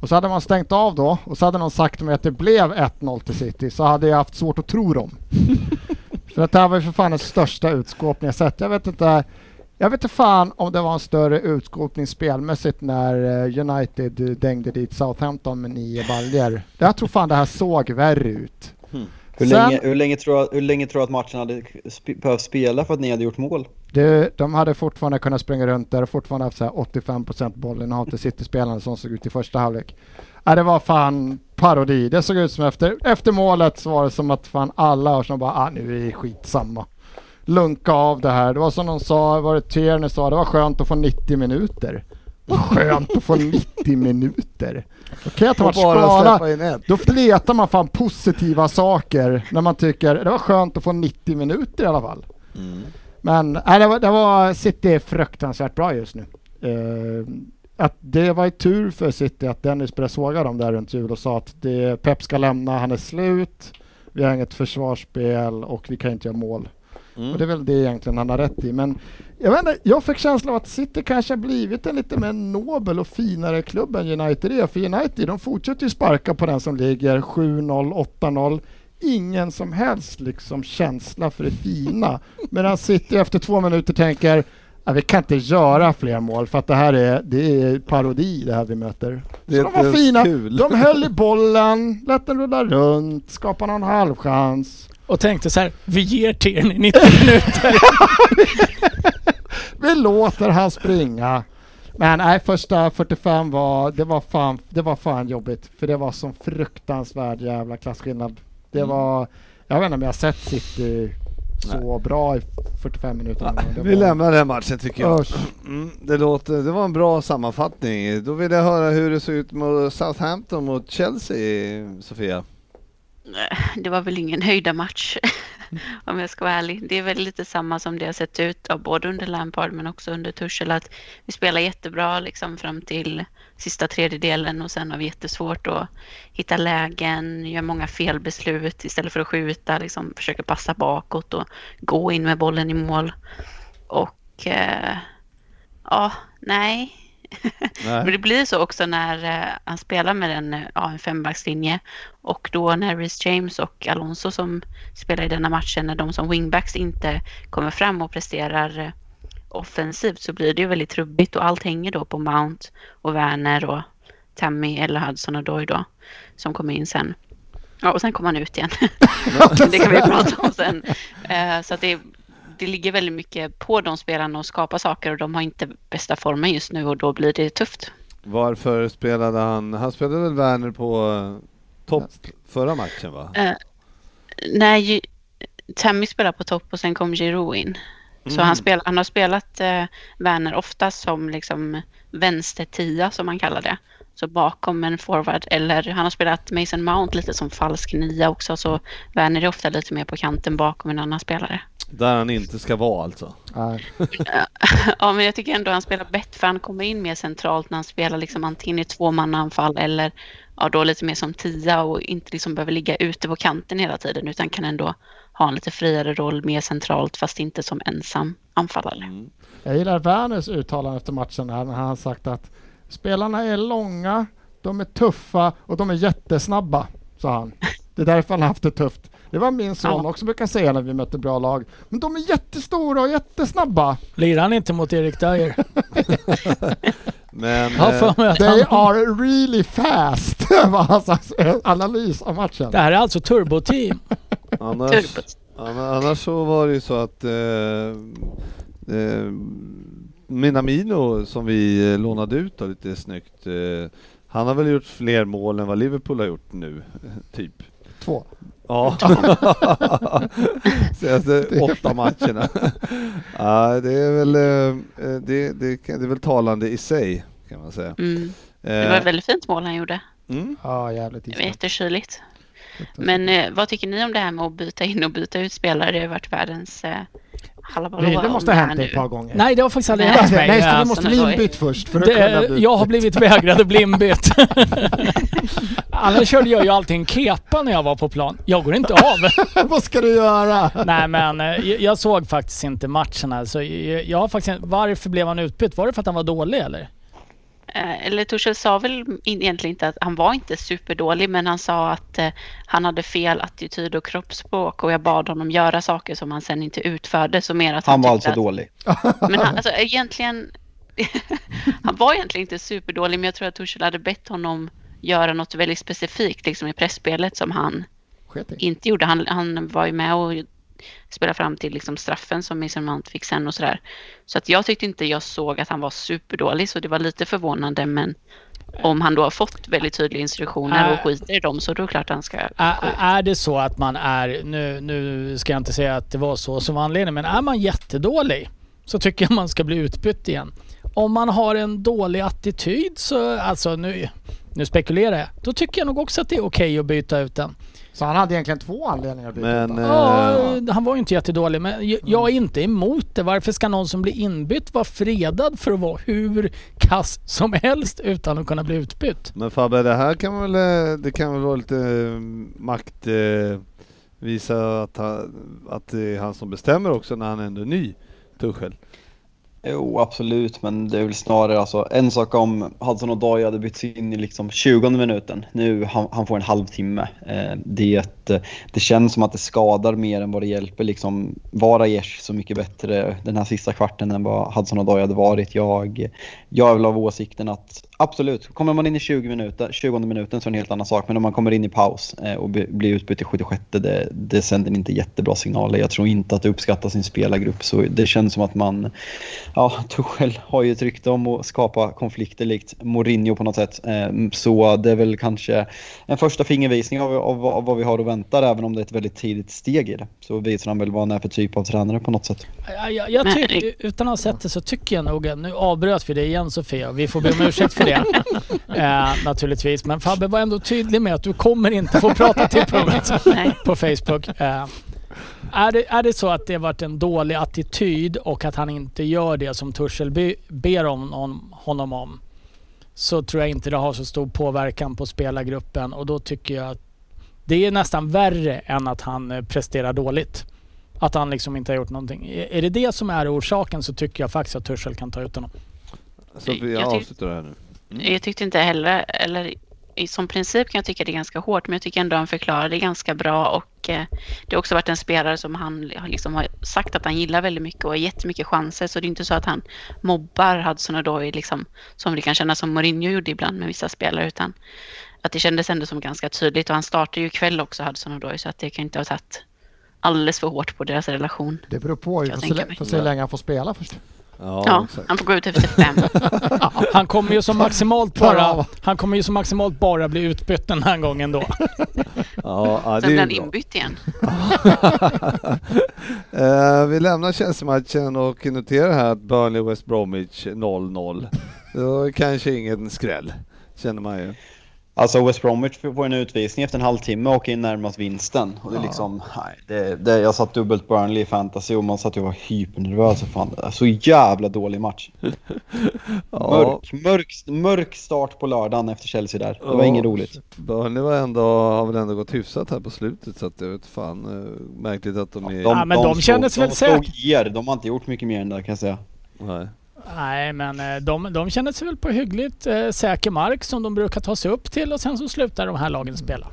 och så hade man stängt av då och så hade någon sagt till mig att det blev 1-0 till City så hade jag haft svårt att tro dem. för att det här var ju för fan den största utskåpningen jag sett. Jag vet inte, jag vet inte fan om det var en större utskåpning spelmässigt när eh, United dängde dit Southampton med nio baljor. Jag tror fan det här såg värre ut. Hur, Sen- länge, hur, länge tror jag, hur länge tror du att matchen hade sp- behövt spela för att ni hade gjort mål? Det, de hade fortfarande kunnat springa runt där och fortfarande haft så här 85% bollinnehav till City-spelarna som såg ut i första halvlek. Ja, det var fan parodi. Det såg ut som efter, efter målet så var det som att fan alla som bara ah, nu är det skitsamma. Lunka av det här. Det var som de sa, var det Tierney sa, det var skönt att få 90 minuter. Vad skönt att få 90 minuter. Och varit bara skadad. släppa in ett. Då letar man fan positiva saker när man tycker det var skönt att få 90 minuter i alla fall. Men nej, det, var, det var City är fruktansvärt bra just nu. Eh, att det var tur för City att Dennis började såga dem där runt jul och sa att det, Pep ska lämna, han är slut. Vi har inget försvarsspel och vi kan inte göra mål. Mm. Och det är väl det egentligen han har rätt i. Men jag vet inte, jag fick känslan av att City kanske har blivit en lite mer nobel och finare klubb än United är. För United de fortsätter ju sparka på den som ligger 7-0, 8-0. Ingen som helst liksom känsla för det fina. Medan City efter två minuter tänker vi kan inte göra fler mål för att det här är, det är parodi det här vi möter. Det är Så de var fina. kul. De höll i bollen, lät den rulla runt, skapade någon halvchans. Och tänkte så här, vi ger Tierney 90 minuter. Vi låter han springa. Men nej, första 45 var, det var fan, det var fan jobbigt. För det var sån fruktansvärd jävla klasskillnad. Det Mm. var, jag vet inte om jag har sett City så bra i 45 minuter. gång. Det Vi var- lämnar den matchen tycker jag. Mm, det, låter, det var en bra sammanfattning. Då vill jag höra hur det såg ut mot Southampton mot Chelsea, Sofia. Det var väl ingen höjda match om jag ska vara ärlig. Det är väl lite samma som det har sett ut av både under Lampard men också under Tuchel att vi spelar jättebra liksom fram till sista tredjedelen och sen har vi jättesvårt att hitta lägen, gör många felbeslut istället för att skjuta, liksom försöker passa bakåt och gå in med bollen i mål. Och eh, ja, nej, men det blir så också när eh, han spelar med en, eh, ja, en fembackslinje och då när Reece James och Alonso som spelar i denna matchen, när de som wingbacks inte kommer fram och presterar eh, offensivt så blir det ju väldigt trubbigt och allt hänger då på Mount och Werner och Tammy eller Hudson och Doy då som kommer in sen. Ja, och sen kommer han ut igen. det kan vi prata om sen. Så att det, det ligger väldigt mycket på de spelarna att skapa saker och de har inte bästa formen just nu och då blir det tufft. Varför spelade han? Han spelade väl Werner på eh, topp förra matchen va? När ju, Tammy spelar på topp och sen kom Giroud in. Så Mm. han, spel, han har spelat eh, Werner ofta som liksom vänstertia som man kallar det. Så bakom en forward eller han har spelat Mason Mount lite som falsk nia också så Werner är ofta lite mer på kanten bakom en annan spelare. Där han inte ska vara alltså. Nej. Ja, men jag tycker ändå han spelar bättre för han kommer in mer centralt när han spelar liksom antingen i tvåmannaanfall eller ja, då lite mer som tia och inte liksom behöver ligga ute på kanten hela tiden utan kan ändå ha en lite friare roll mer centralt fast inte som ensam anfallare. Jag gillar Werners uttalande efter matchen här när han har sagt att spelarna är långa, de är tuffa och de är jättesnabba, sa han. Det är därför han har haft det tufft. Det var min son Ja. också brukar säga när vi mötte bra lag. Men de är jättestora och jättesnabba. Lirar han inte mot Erik Dyer? Men eh, They are really fast, var hans analys av matchen. Det här är alltså turboteam. annars, annars så var det ju så att eh, eh, Minamino som vi eh, lånade ut då lite snyggt. Eh, han har väl gjort fler mål än vad Liverpool har gjort nu, typ. Två. Ja. Senaste åtta matcherna. ja, det är väl eh, det, det, kan- det är väl talande i sig kan man säga. Mm. Det var Eh, ett väldigt fint mål han gjorde. mm. Ja, jävligt Det var jättekyligt. Men eh, vad tycker ni om det här med att byta in och byta ut spelare? Det har varit världens eh, Det måste ha här hänt ett par gånger. Nej, det har faktiskt aldrig hänt mig. Nej, så du måste bli inbytt först för att kunna Det, byta. jag har blivit vägrad att bli inbytt. Annars körde jag ju alltid en kepa när jag var på plan. Jag går inte av. Vad ska du göra? Nej men eh, jag, jag såg faktiskt inte matcherna. Så jag, jag har faktiskt, varför blev han utbytt? Var det för att han var dålig eller? Eh, Eller Torshäll sa väl in- egentligen inte att han var inte superdålig men han sa att eh, han hade fel attityd och kroppsspråk och jag bad honom göra saker som han sen inte utförde. Så mer att han, Han var alltså att, dålig. Men han, alltså, egentligen, han var egentligen inte superdålig men jag tror att Torshäll hade bett honom göra något väldigt specifikt liksom i pressspelet som han inte gjorde. Han, han var ju med och spelade fram till liksom straffen som Mason Mount fick sen och sådär. Så att jag tyckte inte jag såg att han var superdålig så det var lite förvånande men om han då har fått väldigt tydliga instruktioner och Äh. skiter i dem så då är det klart han ska Ä- gå ut. är det så att man är, nu, nu ska jag inte säga att det var så som var anledningen, men är man jättedålig så tycker jag man ska bli utbytt igen. Om man har en dålig attityd så, alltså nu, nu spekulerar jag, då tycker jag nog också att det är okej att byta ut den. Så han hade egentligen två anledningar att byta. Men. Ja, eh, han var ju inte jättedålig, men jag, jag är inte emot det. Varför ska någon som blir inbytt vara fredad för att vara hur kass som helst utan att kunna bli utbytt? Men Fabbe, det här kan väl, eh, det kan väl vara lite eh, makt, visa att, han, att det är han som bestämmer också när han ändå är ny, Tuchel. Jo, absolut, men det är väl snarare alltså en sak om Hudson och Doy hade bytts in i liksom 20 minuten. Nu han, han får en halvtimme. Eh, det, eh, det känns som att det skadar mer än vad det hjälper. Liksom, var Aiesh så mycket bättre den här sista kvarten än vad Hudson och Doy hade varit. Jag, jag är väl av åsikten att absolut, kommer man in i 20 minuter, 20 minuten så är det en helt annan sak. Men om man kommer in i paus eh, och blir utbytt i 76 det, det sänder inte jättebra signaler. Jag tror inte att det uppskattas sin spelargrupp. Så det känns som att man Ja, Tuchel har ju ett rykte om att skapa konflikter likt Mourinho på något sätt. Eh, Så det är väl kanske en första fingervisning av, av, av vad vi har att vänta, även om det är ett väldigt tidigt steg i det. Så visar han väl vad han är för typ av tränare på något sätt. Jag, jag, jag tycker, utan att ha sett det så tycker jag nog, nu avbröt vi det igen Sofia, vi får be om ursäkt för det. Eh, naturligtvis. Men Fabbe var ändå tydlig med att du kommer inte få prata till punkt på Facebook. Eh, är, det, är det så att det varit en dålig attityd och att han inte gör det som Tuchel be, ber om honom, honom om så tror jag inte det har så stor påverkan på spelargruppen och då tycker jag att det är nästan värre än att han eh, presterar dåligt. Att han liksom inte har gjort någonting. Är det det som är orsaken så tycker jag faktiskt att Tuchel kan ta ut honom. Så vi avslutar det här nu. Jag tyckte inte heller, eller som princip kan jag tycka det är ganska hårt, men jag tycker ändå han förklarar det ganska bra och eh, det har också varit en spelare som han har liksom har sagt att han gillar väldigt mycket och har jättemycket chanser, så det är inte så att han mobbar Hudson Odoi liksom, som det kan kännas som Mourinho gjorde ibland med vissa spelare, utan att det kändes ändå som ganska tydligt och han startar ju ikväll också Hudson Odoi, så att det kan inte ha tagit alldeles för hårt på deras relation. Det beror på. Vi får se hur länge han får spela först. Ja, Ja, han får gå ut efter fem. Han kommer ju som maximalt bara, han kommer ju som maximalt bara bli utbytt den här gången då. Ja, ja, det Sen blir är han inbytt igen. Eh, vi lämnar Chelsea-matchen och noterar här att Burnley West Bromwich 0-0. Det var kanske ingen skräll, känner man ju. Alltså West Bromwich får en utvisning efter en halvtimme och åker in närmast vinsten. Och det är liksom, nej, det, det, jag satt dubbelt Burnley i fantasy och man satt och var hypernervös. och Fan, så jävla dålig match. Ja, Mörk, mörk, mörk start på lördagen efter Chelsea där. Det var Ja. inget roligt. Burnley var ändå, har väl ändå gått hyfsat här på slutet så att jag vet fan, eh, märkligt att de är... Ja, men de kändes väl de säkra. slog er. De har inte gjort mycket mer än det kan jag säga. Nej. Nej, men eh, de, de känner sig väl på hyggligt eh, säker mark som de brukar ta sig upp till och sen så slutar de här lagen spela.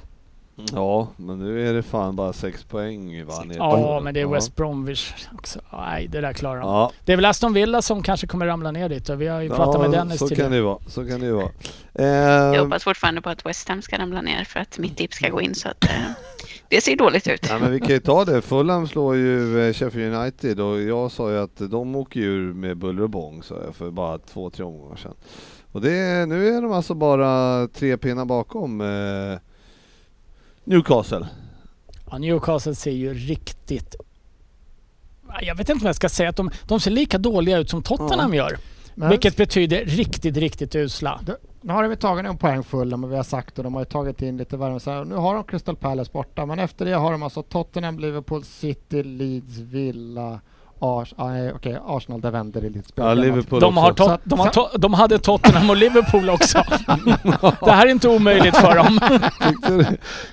Ja, men nu är det fan bara sex poäng va? Ja, men det är Ja. West Bromwich också. Nej, det där klarar de. Ja, Det är väl Aston Villa som kanske kommer ramla ner dit och vi har ju pratat med Dennis så kan tidigare. det ju vara. Så kan det ju vara. Jag Eh, hoppas fortfarande på att West Ham ska ramla ner för att mitt tips ska gå in så att eh, det ser dåligt ut. Nej men vi kan ju ta det. Fulham slår ju eh, Sheffield United och jag sa ju att de åker ju ur med buller och bång sa jag för bara två, tre omgångar sedan. Och det, nu är de alltså bara tre pinnar bakom eh, Newcastle. Ja, Newcastle ser ju riktigt... Jag vet inte vad jag ska säga. Att de, de ser lika dåliga ut som Tottenham gör. Men Vilket betyder riktigt, riktigt usla. Nu har de tagit en poäng full men vi har sagt och de har ju tagit in lite värme. Så här, nu har de Crystal Palace borta men efter det har de alltså Tottenham, Liverpool, City, Leeds, Villa, Ars ah, nej, okej, Arsenal där vänder det lite spel. Ja, Liverpool De, har tot, de, har to, de hade Tottenham och Liverpool också. det här är inte omöjligt för dem. Tyckte du,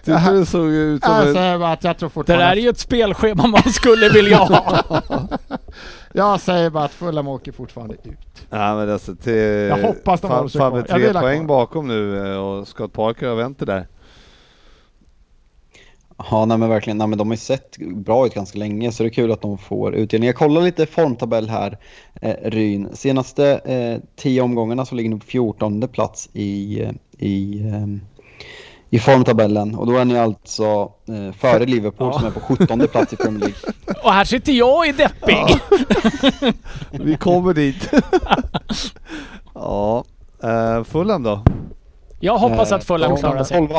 tyckte det såg ut som Jag en... att jag tror Det där är ju ett spelschema man skulle vilja ha. Jag säger bara att Fulham åker fortfarande ut. Ja, men alltså, till, Jag hoppas de håller sig kvar. Jag tre poäng bakom nu eh, och Scott Parker har vänt det där. Ja, nej men verkligen. Nej, men de har ju sett bra ut ganska länge så det är kul att de får utdelning. Jag kollar lite formtabell här, eh, Ryn. Senaste eh, tio omgångarna så ligger ni på 14 plats i, eh, i, eh, i formtabellen. Och då är ni alltså eh, före Liverpool Ja. som är på 17 plats i Premier League. Och här sitter jag och är deppig. Vi kommer dit. ja, uh, Fulham då? Jag hoppas Eh, att Fulham de- klarar sig. 12.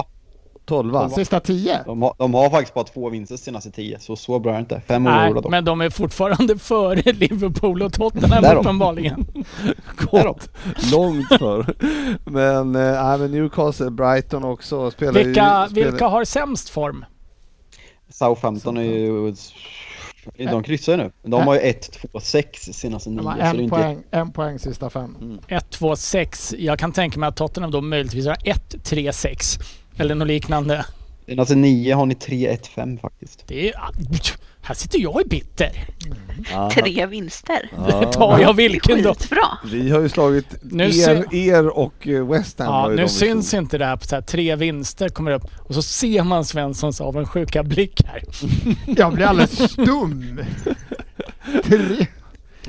Tolva? Sista tio. De har, de har faktiskt bara två vinster senaste tio, så så bra är det inte. Fem Nej, dock. men de är fortfarande före Liverpool och Tottenham uppenbarligen. Gott. Långt för. Men, men Newcastle, Brighton också spelar Vilka, ju... Spelar, vilka har sämst form? Southampton är ju... De kryssar ju nu. De har ju 1-2-6 senaste nio. De har så det är en inte poäng, en poäng sista fem. Mm. 1, 2, 6. Jag kan tänka mig att Tottenham då möjligtvis har 1, 3, 6. Eller något liknande. Senaste nio har ni 3-1-5 faktiskt. Det är, här sitter jag i bitter. Ja, Tre vinster. ja. Tar jag vilken då? Skitbra. Vi har ju slagit Nu er, er och eh, West Ham. Ja, nu syns inte det här på så här, tre vinster kommer upp och så ser man Svenssons avundsjuka blick här. Jag blir alldeles stum. Tre.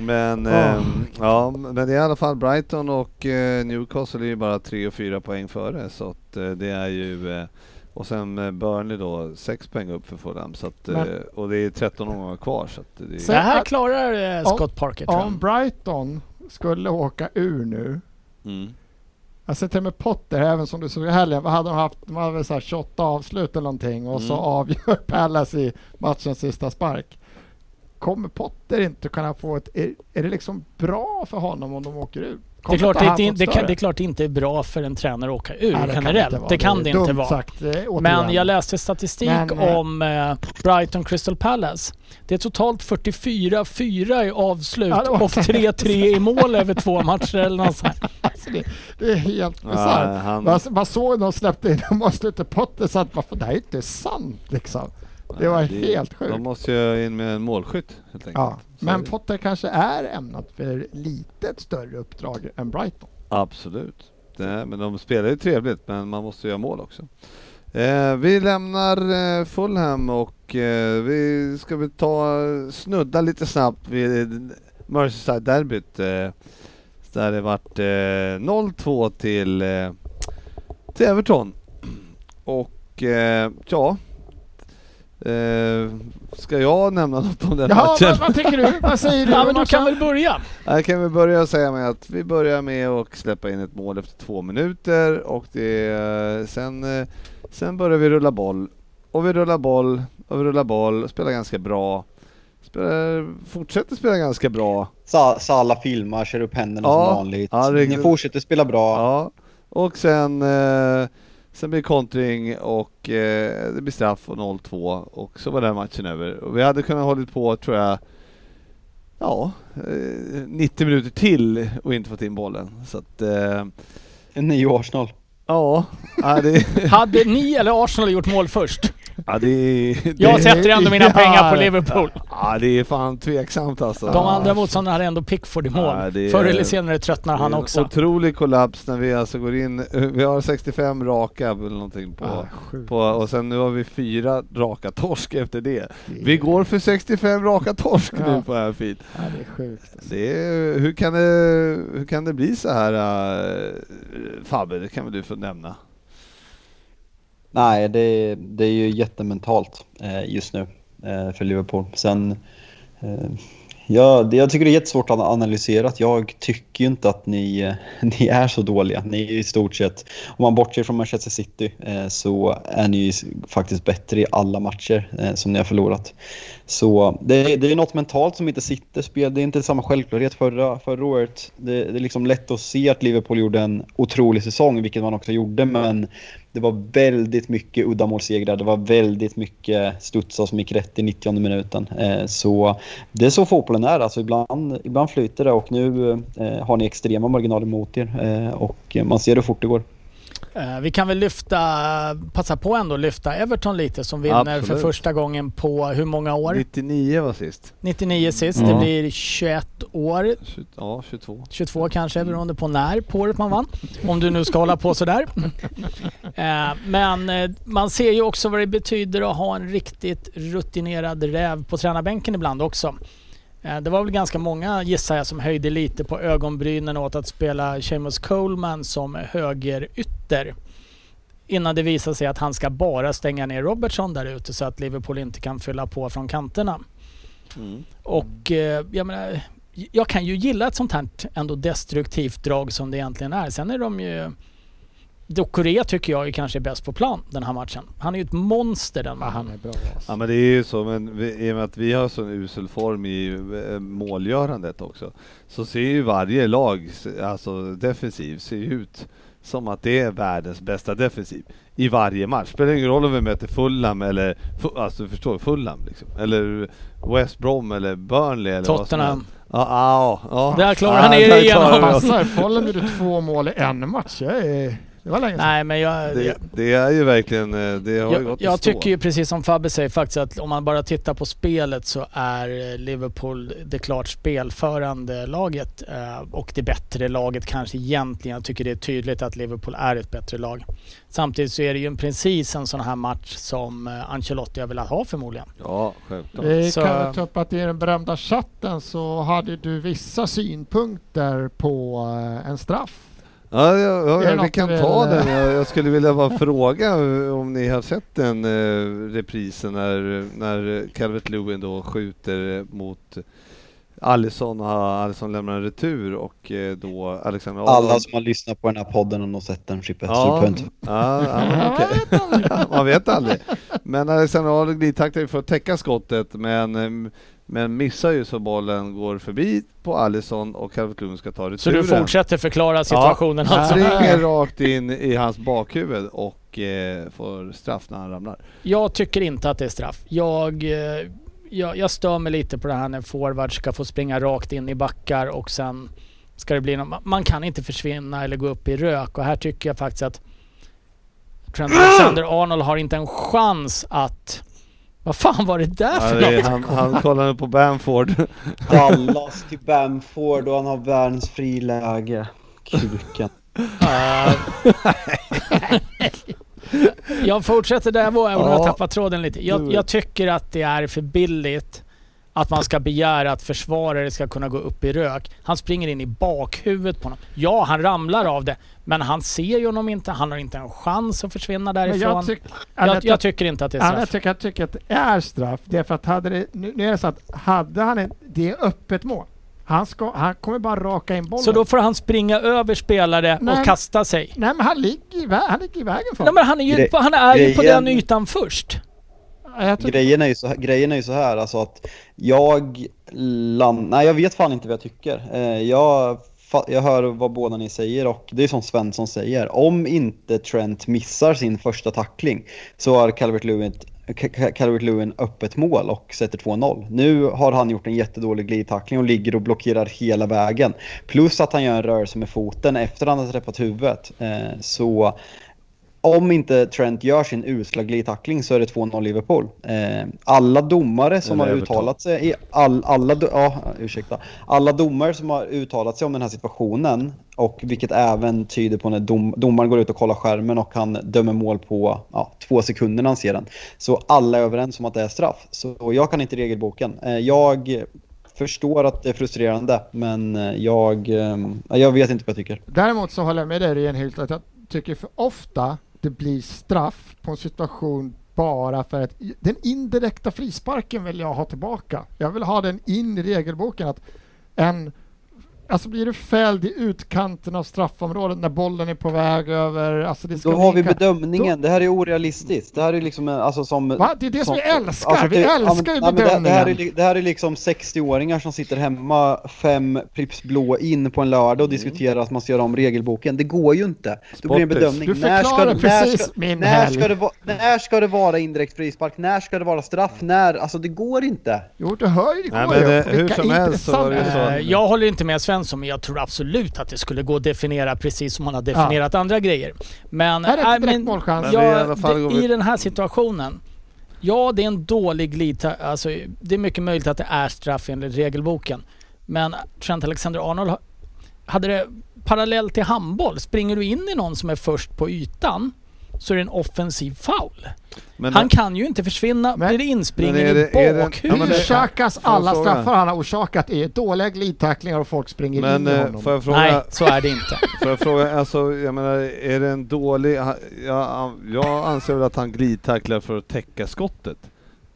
Men, Ja. ehm, ja, men det är i alla fall Brighton och eh, Newcastle är ju bara tre och fyra poäng före. Så att, eh, det är ju... Eh, och sen eh, Burnley då, sex poäng upp för Fulham. Så att, eh, Men- och det är 13 omgångar kvar. Så att det är, Så- Det här klarar eh, Scott Parker tror Om jag. Brighton skulle åka ur nu. mm. Jag ser till och med Potter, även som du såg i helgen. Vad hade de haft? De hade väl så här 28 avslut eller någonting och så Mm. avgör Palace i matchens sista spark. Kommer Potter inte kunna få ett... Är, är det liksom bra för honom om de åker ut? Det är, klart det, det, kan, det är klart inte är bra för en tränare att åka ur Nej, det kan generellt. vara. det kan det inte vara. Sagt, eh. Men jag läste statistik Men, eh, om eh, Brighton Crystal Palace. Det är totalt 44-4 i avslut Ja, det och så. 3-3 i mål över två matcher eller något sånt. Alltså det, det är helt bisarrt. han- Man, man såg när de släppte in dem och inte Potter så att man, det här är inte sant liksom. Det var helt sjukt. De måste ju in med en målskytt helt enkelt. Ja, men det- Potter kanske är ämnat för lite större uppdrag än Brighton. Absolut. Det, men de spelar ju trevligt, men man måste göra mål också. Eh, vi lämnar eh, Fulham och eh, vi ska väl ta snudda lite snabbt vid Merseyside-derbyt. Eh, där det vart eh, 0-2 till, eh, till Everton. Och eh, ja, eh, ska jag nämna något om den Jaha, matchen? vad, vad tycker du? Vad säger du? Ja, men du kan väl börja? Här kan vi börja säga med att vi börjar med att släppa in ett mål efter två minuter och det, sen, eh, sen börjar vi rulla boll. Och vi rullar boll och vi rullar boll och spelar ganska bra. Spelar, fortsätter spela ganska bra. Sa- Sala filmar, kör upp händerna Ja, som vanligt. ja, Ni fortsätter spela bra. Ja. Och sen, eh, sen blir det kontring och eh, det blir straff och 0-2 och så var den matchen över. Och vi hade kunnat hållit på tror jag Ja, eh, 90 minuter till och inte fått in bollen. Så att, eh, En ny Arsenal. Ja, ja, det, Hade ni eller Arsenal gjort mål först? Ja, det, det, Jag sätter ändå mina pengar på det- Liverpool. ja, det är fan tveksamt alltså. De andra motståndarna hade ändå Pickford i mål. Ja, det Förr eller senare tröttnar han Det också. Otrolig kollaps när vi alltså går in, vi har 65 raka eller någonting på, Ah, på och sen nu har vi fyra raka torsk efter det. Vi går för 65 raka torsk nu Ja. på Anfield. Ja, det är sjukt. alltså. Det är, hur, kan det, hur kan det bli så här äh, Fabbe, det kan väl du få nämna? Nej, det, det är ju jättementalt eh, just nu eh, för Liverpool. Sen, eh, ja, det, jag tycker det är jättesvårt att analysera. Jag tycker ju inte att ni, eh, ni är så dåliga. Ni är i stort sett, om man bortser från Manchester City, eh, så är ni ju faktiskt bättre i alla matcher eh, som ni har förlorat. Så det, det är något mentalt som inte sitter. Spel, det är inte samma självklarhet förra, förra året. Det, det är liksom lätt att se att Liverpool gjorde en otrolig säsong, vilket man också gjorde, men det var väldigt mycket uddamålssegrar. Det var väldigt mycket studsar som gick rätt i 90 minuten. Eh, så det är så fotbollen är. Alltså ibland, ibland flyter det och nu eh, har ni extrema marginaler mot er eh, och man ser hur fort det går. Eh, Vi kan väl lyfta, passa på ändå att lyfta Everton lite som vinner för Absolut. första gången på hur många år? 99 var sist. 99 sist, Ja. det blir 21 år. Ja, 22. 22 kanske beroende på när på året man vann. Om du nu ska hålla på sådär. Eh, Men eh, man ser ju också vad det betyder att ha en riktigt rutinerad räv på tränarbänken ibland också. Eh, Det var väl ganska många gissar jag som höjde lite på ögonbrynen åt att spela Seamus Coleman som högerytter. Innan det visade sig att han ska bara stänga ner Robertson där ute så att Liverpool inte kan fylla på från kanterna. Mm. Och eh, jag menar, jag kan ju gilla ett sånt här ändå destruktivt drag som det egentligen är. Sen är de ju... Korea tycker jag ju kanske är bäst på plan den här matchen. Han är ju ett monster den Ja, han mannen. är bra. Alltså. Ja men det är ju så, men vi, i och med att vi har sån usel form i eh, målgörandet också, så ser ju varje lag, alltså defensiv, ser ut som att det är världens bästa defensiv i varje match. Spelar ingen roll om vi möter Fulham eller, alltså du förstår, Fulham liksom. Eller West Brom eller Burnley eller Tottenham. Ja, ja, ja. Där klarar han er igenom. Passar, Follen gjorde två mål i en match. Jag är, det var länge sedan. Nej men jag... Det, jag det är ju verkligen, eh, det har ju jag, gått jag tycker ju precis som Fabbe säger faktiskt att om man bara tittar på spelet så är eh, Liverpool det klart spelförande laget eh, och det bättre laget kanske egentligen. Jag tycker det är tydligt att Liverpool är ett bättre lag. Samtidigt så är det ju precis en sån här match som Ancelotti har velat ha förmodligen. Ja, självklart. Vi Så- kan ta upp att i den berömda chatten så hade du vissa synpunkter på en straff. Ja, ja, ja vi kan ta den. Jag, jag skulle vilja bara fråga om ni har sett den eh, reprisen när, när Calvert Lewin då skjuter mot Alisson och Alisson lämnar en retur och eh, då Alexander Alla som har lyssnat på den här podden har nog sett den Chippe. Ja, ja, ja. Ja, Man vet aldrig. Men Alexander glidtacklar ju för att täcka skottet men eh, Men missar ju så bollen går förbi på Alisson och Calvert-Lewin ska ta returen. Så du fortsätter förklara situationen ja, alltså? springer rakt in i hans bakhuvud och eh, får straff när han ramlar. Jag tycker inte att det är straff. Jag, eh, jag, jag stör mig lite på det här när forward ska få springa rakt in i backar och sen ska det bli någon, Man kan inte försvinna eller gå upp i rök och här tycker jag faktiskt att Trent Alexander-Arnold har inte en chans att... Vad fan var det där Ja, för det är, något? han, han kollade på Bamford. Dallas till Bamford och han har världens friläge. Kuken. Uh, jag fortsätter där jag var, även om jag Ja. tappar tråden lite. Jag, jag tycker att det är för billigt att man ska begära att försvarare ska kunna gå upp i rök. Han springer in i bakhuvudet på honom. Ja, han ramlar av det, men han ser ju honom inte. Han har inte en chans att försvinna därifrån. jag, jag, tyck, jag, jag, tycker inte att det är straff. jag, tycker, jag tycker att det är straff. Det är för att hade det, nu, nu är det så att hade han ett, det är öppet mål. Han, ska, han kommer bara raka in bollen. Så då får han springa över spelare Nej. och kasta sig. Nej men han ligger i, vä- han ligger i vägen för Nej, men han är ju, Gre- han är ju på den ytan först. Grejen är ju så här, grejen är ju så här alltså att jag land, nej jag vet fan inte vad jag tycker. Eh, jag, jag hör vad båda ni säger och det är som Svensson säger. Om inte Trent missar sin första tackling så har Calvert Lewin Calvert Lewin öppet mål och sätter 2-0. Nu har han gjort en jättedålig glidtackling och ligger och blockerar hela vägen. Plus att han gör en rörelse med foten efter att han har träffat huvudet. Eh, så om inte Trent gör sin usla glidtackling så är det 2-0 Liverpool. Eh, alla domare som har uttalat sig, i all, alla, ja, ursäkta, alla domare som har uttalat sig om den här situationen och vilket även tyder på när dom, domaren går ut och kollar skärmen och han dömer mål på ja, två sekunder när han ser den. Så alla är överens om att det är straff. Så jag kan inte regelboken. Eh, jag förstår att det är frustrerande men eh, jag, eh, jag vet inte vad jag tycker. Däremot så håller jag med dig Renhild att jag tycker för ofta det blir straff på en situation bara för att den indirekta frisparken vill jag ha tillbaka. Jag vill ha den in i regelboken att en Alltså blir du fälld i utkanten av straffområdet när bollen är på väg över, alltså det ska Då har vi bedömningen. Det här är orealistiskt. Det här är liksom en- alltså som... Va? Det är det som som- vi älskar! alltså, vi det- ja, älskar men- ju ja, men det, det, här är, bedömningen! det här är liksom 60-åringar som sitter hemma fem Pripps blå in på en lördag och diskuterar att man ska göra om regelboken. Det går ju inte. Då blir det en Sportis. bedömning. Du När ska, förklarar det- när precis ska, min när helg. ska, det vara, när ska det vara indirekt frispark? När ska det vara straff? När? Alltså det går inte. Jo, du hör ju, det Nej, går men ju. det- hur som helst så var det ju intressanta- så- Eh, Jag håller inte med Svensson, men jag tror absolut att det skulle gå att definiera precis som man har definierat andra grejer. Men, Här är nej, direkt men målchans. Men det är i ja, det, i den här situationen, ja det är en dålig glid, alltså det är mycket möjligt att det är straff enligt regelboken. Men Trent Alexander-Arnold, hade det parallellt till handboll, springer du in i någon som är först på ytan så är det en offensiv foul. Men Han kan ju inte försvinna, Men- blir det det- i det- bakhuvudet. Ja, det- Orsakas jag alla straffar han har orsakat är dåliga glidtacklingar och folk springer Men in i eh, honom. får jag fråga, Nej, så är det inte. får jag fråga, alltså jag menar, är det en dålig, jag, jag anser väl att han glidtacklar för att täcka skottet.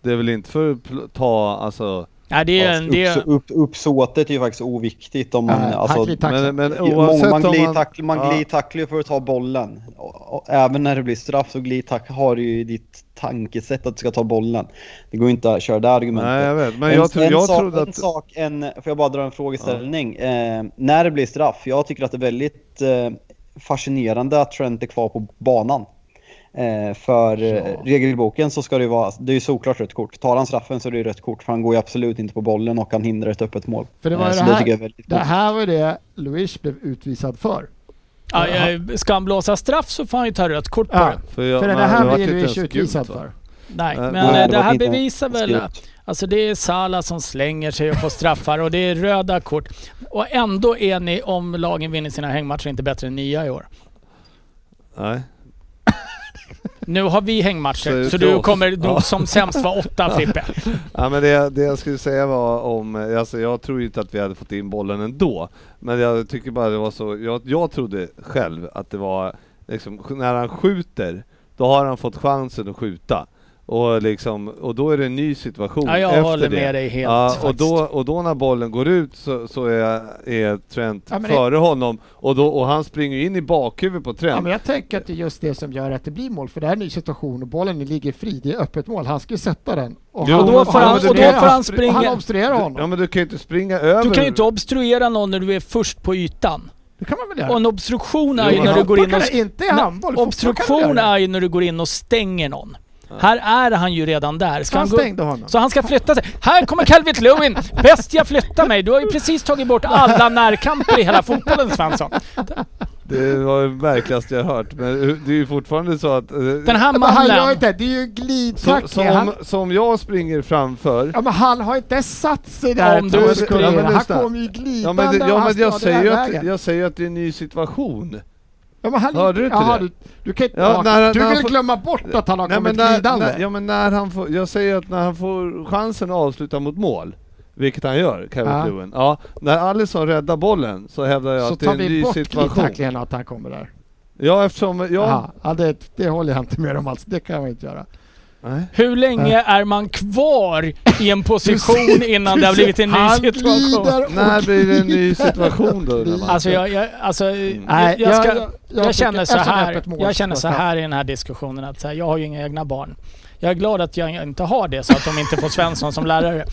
Det är väl inte för att ta, alltså, Nej, det är en... Det är, Upps, upp, uppsåtet är ju faktiskt oviktigt. Om, Nej, alltså, han glidtacklar. men, men oavsett man man... glidtacklar man ja. glidtacklar ju för att ta bollen. Och, och, även när det blir straff så glidtack har du ju i ditt tankesätt att du ska ta bollen. Det går ju inte att köra det argumentet. Nej jag vet, men en, jag, tro, en, jag sak, trodde en att... sak, en, får jag bara dra en frågeställning? Eh, när det blir straff, jag tycker att det är väldigt eh, fascinerande att Trent är kvar på banan. Eh, för eh, regelboken så ska det ju vara, det är ju såklart rött kort. Tar han straffen så är det ju rött kort för han går ju absolut inte på bollen och han hindrar ett öppet mål. För det var Eh, så det det här- väldigt Det här var det Luis blev utvisad för. ja, ska han blåsa straff så får han ju ta rött kort på Ja. det. För, jag, För det här inte Luis utvisad för. Nej, men Nej, det det här bevisar väl... skrivet. Alltså det är Salah som slänger sig och får straffar och det är röda kort. Och ändå är ni, om lagen vinner sina hängmatcher, inte bättre än nia i år. Nej. Nu har vi Så hängmatcher, så till du kommer nog Ja. som sämst vara åtta Frippe. Ja, men det, det jag skulle säga var om, alltså jag tror inte att vi hade fått in bollen ändå. Men jag tycker bara det var så, jag, jag trodde själv att det var, liksom, när han skjuter, då har han fått chansen att skjuta. Och, liksom, och då är det en ny situation Ja, jag efter håller det. med dig helt Ja, och, då, och då när bollen går ut så, så är, är Trent Ja, men det- före honom och, då, och han springer in i bakhuvudet på Ja, Trent. men jag tänker att det är just det som gör att det blir mål, för det här är en ny situation och bollen ligger fri, det är öppet mål, han ska ju sätta den. Och Jo, han, och då får han- obstruerar- och då får han och springa- Han obstruerar honom. ja men du kan ju inte springa över... Du kan ju inte obstruera någon när du är först på ytan. Det kan man väl Och göra? en obstruktion är ju när du går in och... Inte i handboll, Obstruktion är ju när du går in och stänger någon. Här är han ju redan där. Ska Han han gå... stängde honom. Så han ska flytta sig. Här kommer Calvert Lewin! Bäst jag flyttar mig. Du har ju precis tagit bort alla närkamper i hela fotbollen Svensson. Det var det märkligaste jag hört. Men det är ju fortfarande så att... eh, Den här Men han gör mannen... inte det, är ju som, glidtackling. Han, som, som jag springer framför ja men han har inte satt sig där Om du sekunder. Ja, Han kommer ju Ja glidande men, det, ja, men jag, säger att, jag säger ju att det är en ny situation. Ja, han, Hörde du inte Jaha, det? Du, du kan inte... Ja, när- du när vill får- glömma bort att han har Nej, kommit när, glidande. när, ja men när han får, jag säger att när han får chansen att avsluta mot mål, vilket han gör, Kevin Ja. Lewin. Ja, när Alisson räddar bollen så hävdar jag så att det är tar en vi ny bort situation. glidtacklingen att han kommer där. Ja eftersom, ja. Ja, ja det, det håller jag inte med om alls. Det kan man inte göra. Nej. Hur länge är man kvar i en position innan det har blivit en ny situation? När blir det en ny situation då? och När man, Alltså jag, jag, alltså, Nej, jag, jag, ska, jag- jag, jag känner så här, jag känner så här i den här diskussionen att så här, jag har ju inga egna barn. Jag är glad att jag inte har det så att de inte får Svensson som lärare.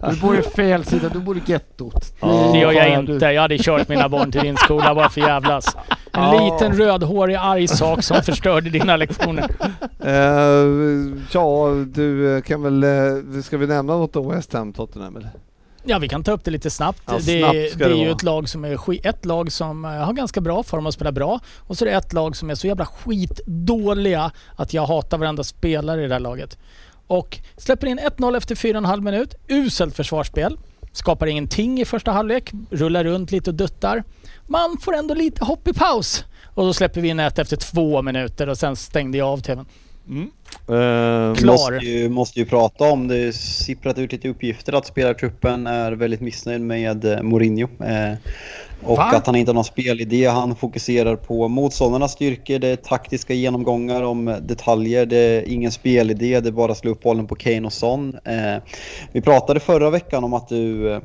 Du bor i fel sida, du bor i gettot. Ja. Det gör jag inte. Jag hade kört mina barn till din skola bara för jävlas. En Ja. liten rödhårig arg sak som förstörde dina lektioner. Eh, ja, du kan väl, eh, ska vi nämna något om West Ham Tottenham eller? Ja, vi kan ta upp det lite snabbt. Ja, det, snabbt det, ska är det ju ett lag som är ett lag som eh, har ganska bra form och spelar bra. Och så är det ett lag som är så jävla skitdåliga att jag hatar varenda spelare i det här laget. Och släpper in 1-0 efter 4,5 minut. Uselt försvarsspel. Skapar ingenting i första halvlek. Rullar runt lite och duttar. Man får ändå lite hopp i paus. Och då släpper vi in ett efter två minuter och sen stängde jag av TVn. Klar. Vi måste ju, måste ju prata om det sipprat ut lite uppgifter att spelartruppen är väldigt missnöjd med eh, Mourinho. Eh, och Va? att han inte har någon spelidé. Han fokuserar på motståndarnas styrkor, det är taktiska genomgångar om detaljer, det är ingen spelidé, det är bara att slå upp bollen på Kane och Son. Eh, vi pratade förra veckan om att du eh,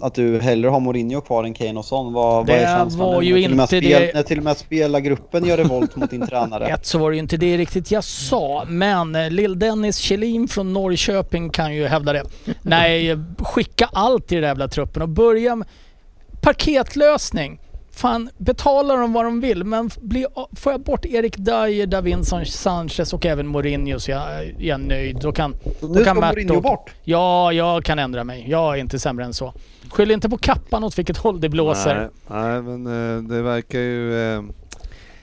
att du hellre har Mourinho kvar än Kane och Son. Vad, Det vad är känslan var nu? ju inte spel, det- När till och med spelargruppen gör revolt mot din tränare. Ett så var det ju inte det riktigt jag sa, men eh, Lill-Dennis Kjellin från Norrköping kan ju hävda det. Nej, skicka allt i den där jävla truppen och börja med paketlösning. Fan, betala dem vad de vill, men bli, får jag bort Erik Dyer, Davinson Sanchez och även Mourinho så jag är jag nöjd. Då kan, Så då kan ska Matt Mourinho då- bort. Ja, jag kan ändra mig. Jag är inte sämre än så. Skyll inte på kappan åt vilket håll det blåser. Nej, nej men eh, det verkar ju... Eh,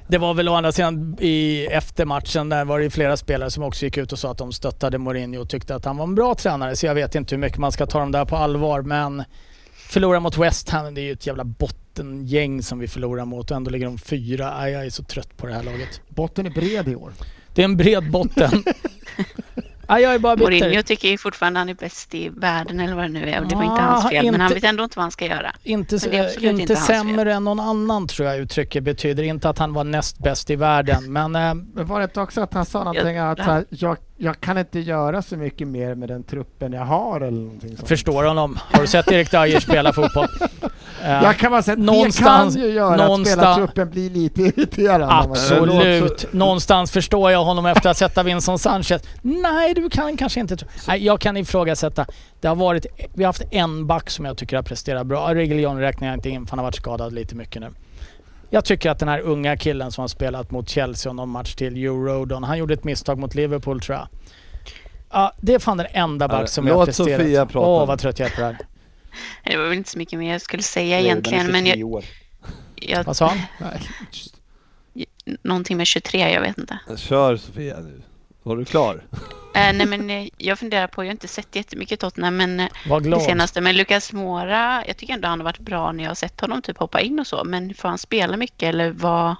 Det var väl å andra sidan i efter matchen där var det ju flera spelare som också gick ut och sa att de stöttade Mourinho och tyckte att han var en bra tränare. Så jag vet inte hur mycket man ska ta dem där på allvar men förlora mot West Ham, det är ju ett jävla bottengäng som vi förlorar mot och ändå ligger de fyra. Aj, jag är så trött på det här laget. Botten är bred i år. Det är en bred botten. Aj, jag är bara bitter. Mourinho tycker ju fortfarande han är bäst i världen eller vad det nu är. Och det var inte Ah, hans fel. Men han inte- vet ändå inte vad han ska göra. Inte, inte, inte sämre än någon annan tror jag uttrycket betyder. Inte att han var näst bäst i världen men Men var det inte också att han sa någonting att så här, jag, jag kan inte göra så mycket mer med den truppen jag har eller någonting sånt. förstår honom. Har du sett Erik Dyer spela fotboll? Eh, Jag kan bara säga att någonstans- det kan ju göra någonstans- att spelartruppen blir lite irriterande. Absolut. Någonstans förstår jag honom efter att ha sett Vincent Sanchez. Nej, du kan kanske inte. Nej, jag kan ifrågasätta. Det har varit, vi har haft en back som jag tycker har presterat bra. Reguilon räknar jag inte in för han har varit skadad lite mycket nu. Jag tycker att den här unga killen som har spelat mot Chelsea och någon match till, Joe Rodon, han gjorde ett misstag mot Liverpool tror jag. Ja, det är fan den enda back som jag har presterat. Sofia prata. Åh, vad trött jag är på det här. Det var väl inte så mycket mer jag skulle säga egentligen. Men 23 jag, år. jag, Vad sa han? någonting med 23, jag vet inte. kör Sofia nu. Var du klar? Eh, nej men eh, jag funderar på, jag har inte sett jättemycket Tottenham men eh, det senaste. Men Lukas Mora, jag tycker ändå han har varit bra när jag har sett honom typ hoppa in och så. Men får han spela mycket eller vad?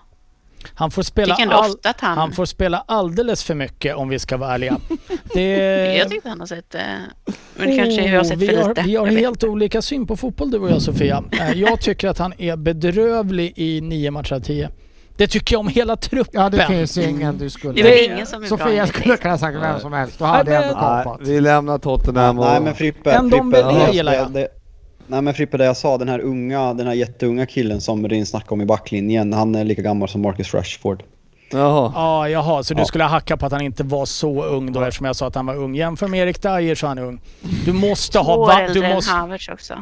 Han får spela all... han... Han får spela alldeles för mycket om vi ska vara ärliga. Det... Jag tyckte han har sett... Eh, men kanske jag har sett vi för har, lite. Vi har jag helt olika syn på fotboll du och jag Sofia. Jag tycker att han är bedrövlig i nio matcher av tio. Det tycker jag om hela truppen. Ja, det finns ingen du skulle... är Det- väl ingen som är Sofia bra skulle kunna sagt vem som helst. Då hade jag ändå kapat. vi lämnar Tottenham och... Nej men Frippe, Frippe det- gillar jag. det- Nej men Frippe, det jag sa, den här unga, den här jätteunga killen som Rin snackade om i backlinjen, han är lika gammal som Marcus Rashford. Jaha. Ja, jaha, så du Ja. skulle hacka på att han inte var så ung då eftersom jag sa att han var ung. Jämför med Erik Dyer så är han ung. Du måste ha... Två äldre du än måste, Havertz också.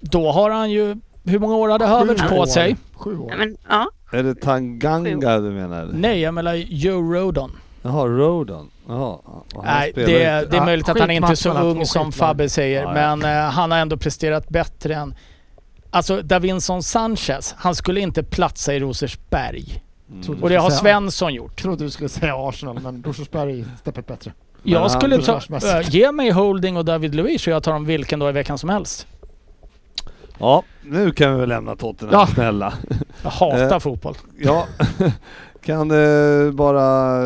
då har han ju... Hur många år hade Havertz på år. sig? Sju år. Ja, men, ja. Är det Tanganga du menar? Nej, jag menar Joe Rodon. Jaha, Rodon. Jaha. Nej, det, det är Ja, möjligt att han inte är så ung som. Fabbe säger, Ja, ja. men eh, han har ändå presterat bättre än... Alltså Davinson Sanchez, han skulle inte platsa i Rosersberg. Trodde Och det har Svensson gjort. trodde du skulle säga Arsenal, men Rosersberg är steppet bättre. Jag skulle ta... äh, ge mig Holding och David Luiz och jag tar dem vilken dag i veckan som helst. Ja, nu kan vi väl lämna Tottenham, Ja. snälla. Jag hatar Eh. fotboll. Ja, kan det bara...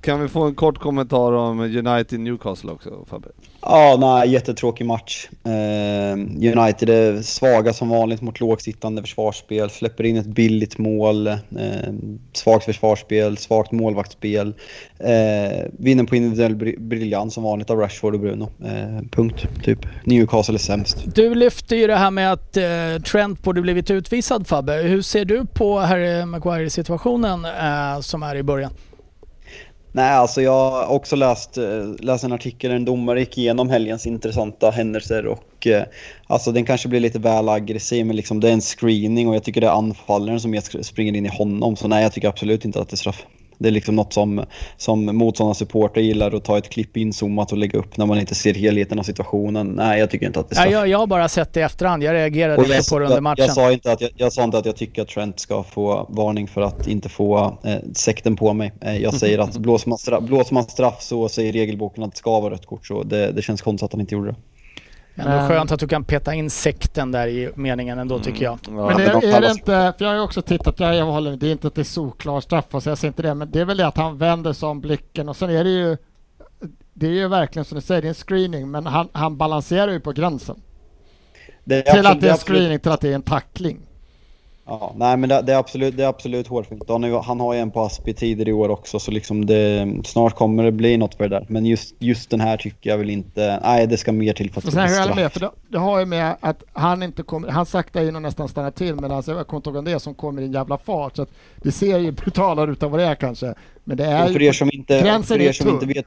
Kan vi få en kort kommentar om United Newcastle också, Fabbe? Ja, nej, jättetråkig match. Eh, United är svaga som vanligt mot lågsittande försvarsspel, släpper in ett billigt mål, eh, svagt försvarsspel, svagt målvaktsspel. Eh, vinner på individuell briljans som vanligt av Rashford och Bruno. Eh, punkt, typ. Newcastle är sämst. Du lyfte ju det här med att eh, Trent borde blivit utvisad Fabbe. Hur ser du på Harry Maguire-situationen eh, som är i början? Nej, alltså jag har också läst, eh, läst en artikel där en domare gick igenom helgens intressanta händelser och eh, alltså den kanske blir lite väl aggressiv men liksom det är en screening och jag tycker det är anfallaren som springer in i honom så nej jag tycker absolut inte att det är straff. Det är liksom något som, som motståndarna supporter gillar att ta ett klipp inzoomat och lägga upp när man inte ser helheten av situationen. Nej, jag tycker inte att det Ja, straff. jag, jag har bara sett det i efterhand. Jag reagerade inte på det under matchen. jag, sa inte att jag, jag sa inte att jag tycker att Trent ska få varning för att inte få eh, sekten på mig. Eh, jag säger att blåser man, straff, blåser man straff så säger regelboken att det ska vara rött kort. Så det, det känns konstigt att de inte gjorde det. Ändå Men- skönt att du kan peta in sekten där i meningen ändå tycker jag. Ja. Men de är det inte, för jag har ju också tittat, jag, jag håller, det är inte att det är solklar straff, så jag ser inte det, men det är väl det att han vänder sig om blicken och sen är det ju, det är ju verkligen som du säger, det är en screening, men han, han balanserar ju på gränsen. det är Till absolut- att det är en screening till att det är en tackling. Ja, nej men det, det, är absolut, det är absolut hårfint. Han, har ju- han har ju en på Aspi tider i år också så liksom det, snart kommer det bli något för det där. Men just, just den här tycker jag väl inte, nej det ska mer till för att det ska sen bli är jag straff. med, för det, det har ju med att han inte kommer, han saktar in och nästan stannar till medan jag kommer inte ihåg om det är som kommer i en jävla fart. Så att det ser ju brutalare ut än vad det är kanske. Men det är Och för ju, er som inte, gränsen för er är som tung. inte vet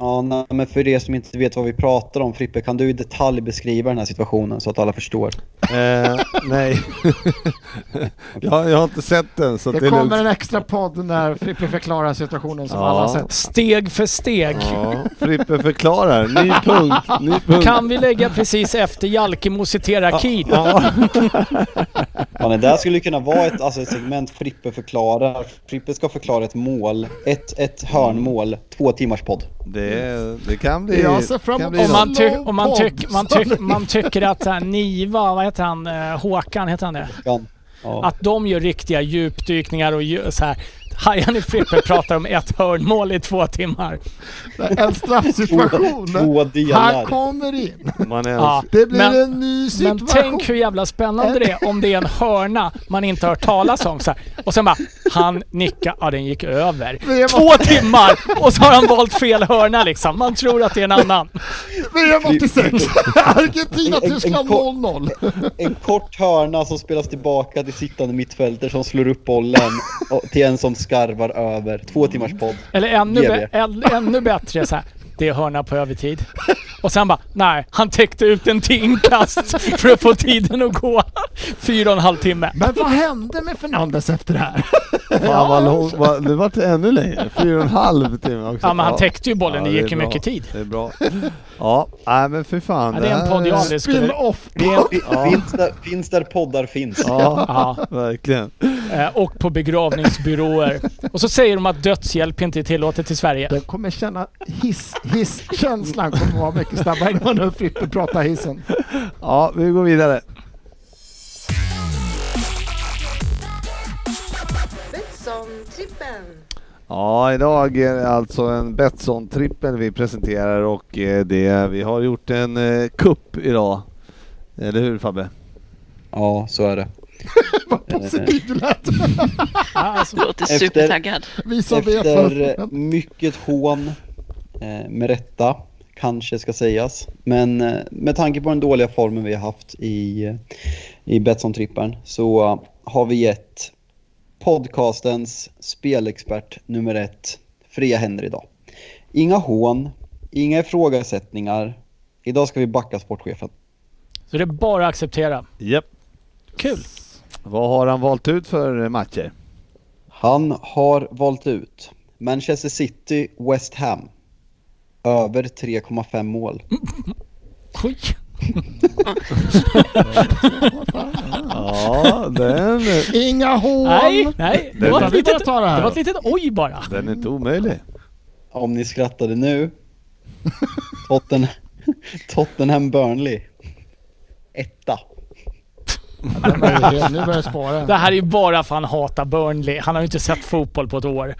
Ja, nej, men för er som inte vet vad vi pratar om Frippe, kan du i detalj beskriva den här situationen så att alla förstår? Eh, nej. jag, jag har inte sett den så det det kommer en extra podd när Frippe förklarar situationen som Ja. alla har sett. Steg för steg. Ja, Frippe förklarar. Ny punkt. Ny punkt. Kan vi lägga precis efter Jalkemo citerar Keen? Ja. Ja, det där skulle kunna vara ett, alltså ett segment Frippe förklarar. Frippe ska förklara ett mål, ett, ett hörnmål, två timmars podd. Det, det kan bli... Jag ser fram emot Om man, ty om man, tyck man, tyck man tycker att här, Niva, vad heter han, Eh, Håkan, heter han det? Ja. Ja. Att de gör riktiga djupdykningar och så här. Hajan i Frippe pratar om ett hörnmål i två timmar. En straffsituation. Två Han delar. kommer in. Man är Ja. Det blir Men- en ny situation. Men tänk hur jävla spännande det är om det är en hörna man inte har hört talas om. Så här. Och sen bara, han nickar, ja den gick över. Två timmar och så har han valt fel hörna liksom. Man tror att det är en annan. VM 86. Argentina, En- en- Tyskland en ko- 0-0. En kort hörna som spelas tillbaka till sittande mittfältare som slår upp bollen och- till en som skarvar över. Två timmars podd. Eller ännu, bä- än, ännu bättre så här. Det är hörna på övertid. Och sen bara, nej, han täckte ut en till inkast för att få tiden att gå. Fyra och en halv timme. Men vad hände med Fernandes efter det här? Fan vad lång, vad, det vart ännu längre. Fyra och en halv timme också. Ja men han täckte ju bollen, det är gick ju mycket tid. Det är bra. Ja, nej men för fan. Ja, det är en podd jag aldrig skulle... Spin-off. Det Finns, där, finns där poddar finns. Ja, ja, verkligen. eh, och på begravningsbyråer. Och så säger de att dödshjälp inte är tillåtet i Sverige. Den kommer känna hiss, hiss-känslan kommer vara mycket snabbare när man hör Frippe prata hissen. Ja, vi går vidare. Betsson-trippen. Ja, idag är det alltså en Betsson-trippel vi presenterar och eh, det, vi har gjort en eh, kupp idag. Eller hur Fabbe? Ja, så är det. Vad positivt du lät. Alltså, Du låter Efter- supertaggad. Visa Efter mycket hån, eh, med rätta, kanske ska sägas. Men eh, med tanke på den dåliga formen vi har haft i, eh, i Betsson-trippern så eh, har vi gett podcastens spelexpert nummer ett fria händer idag. Inga hån, inga ifrågasättningar. Idag ska vi backa sportchefen. så det är bara att acceptera. Japp. Kul. Vad har han valt ut för matcher? Han har valt ut Manchester City, West Ham. Över 3,5 mål. Oj. Ja, den, Inga hån! Nej, nej. Det var, ett vi litet, det här. det var ett litet oj bara. den är inte omöjlig. Om ni skrattade nu. Totten, Tottenham Burnley. Etta. Är helt- Nu börjar spara. Det här är ju bara för han hatar Burnley. Han har ju inte sett fotboll på ett år.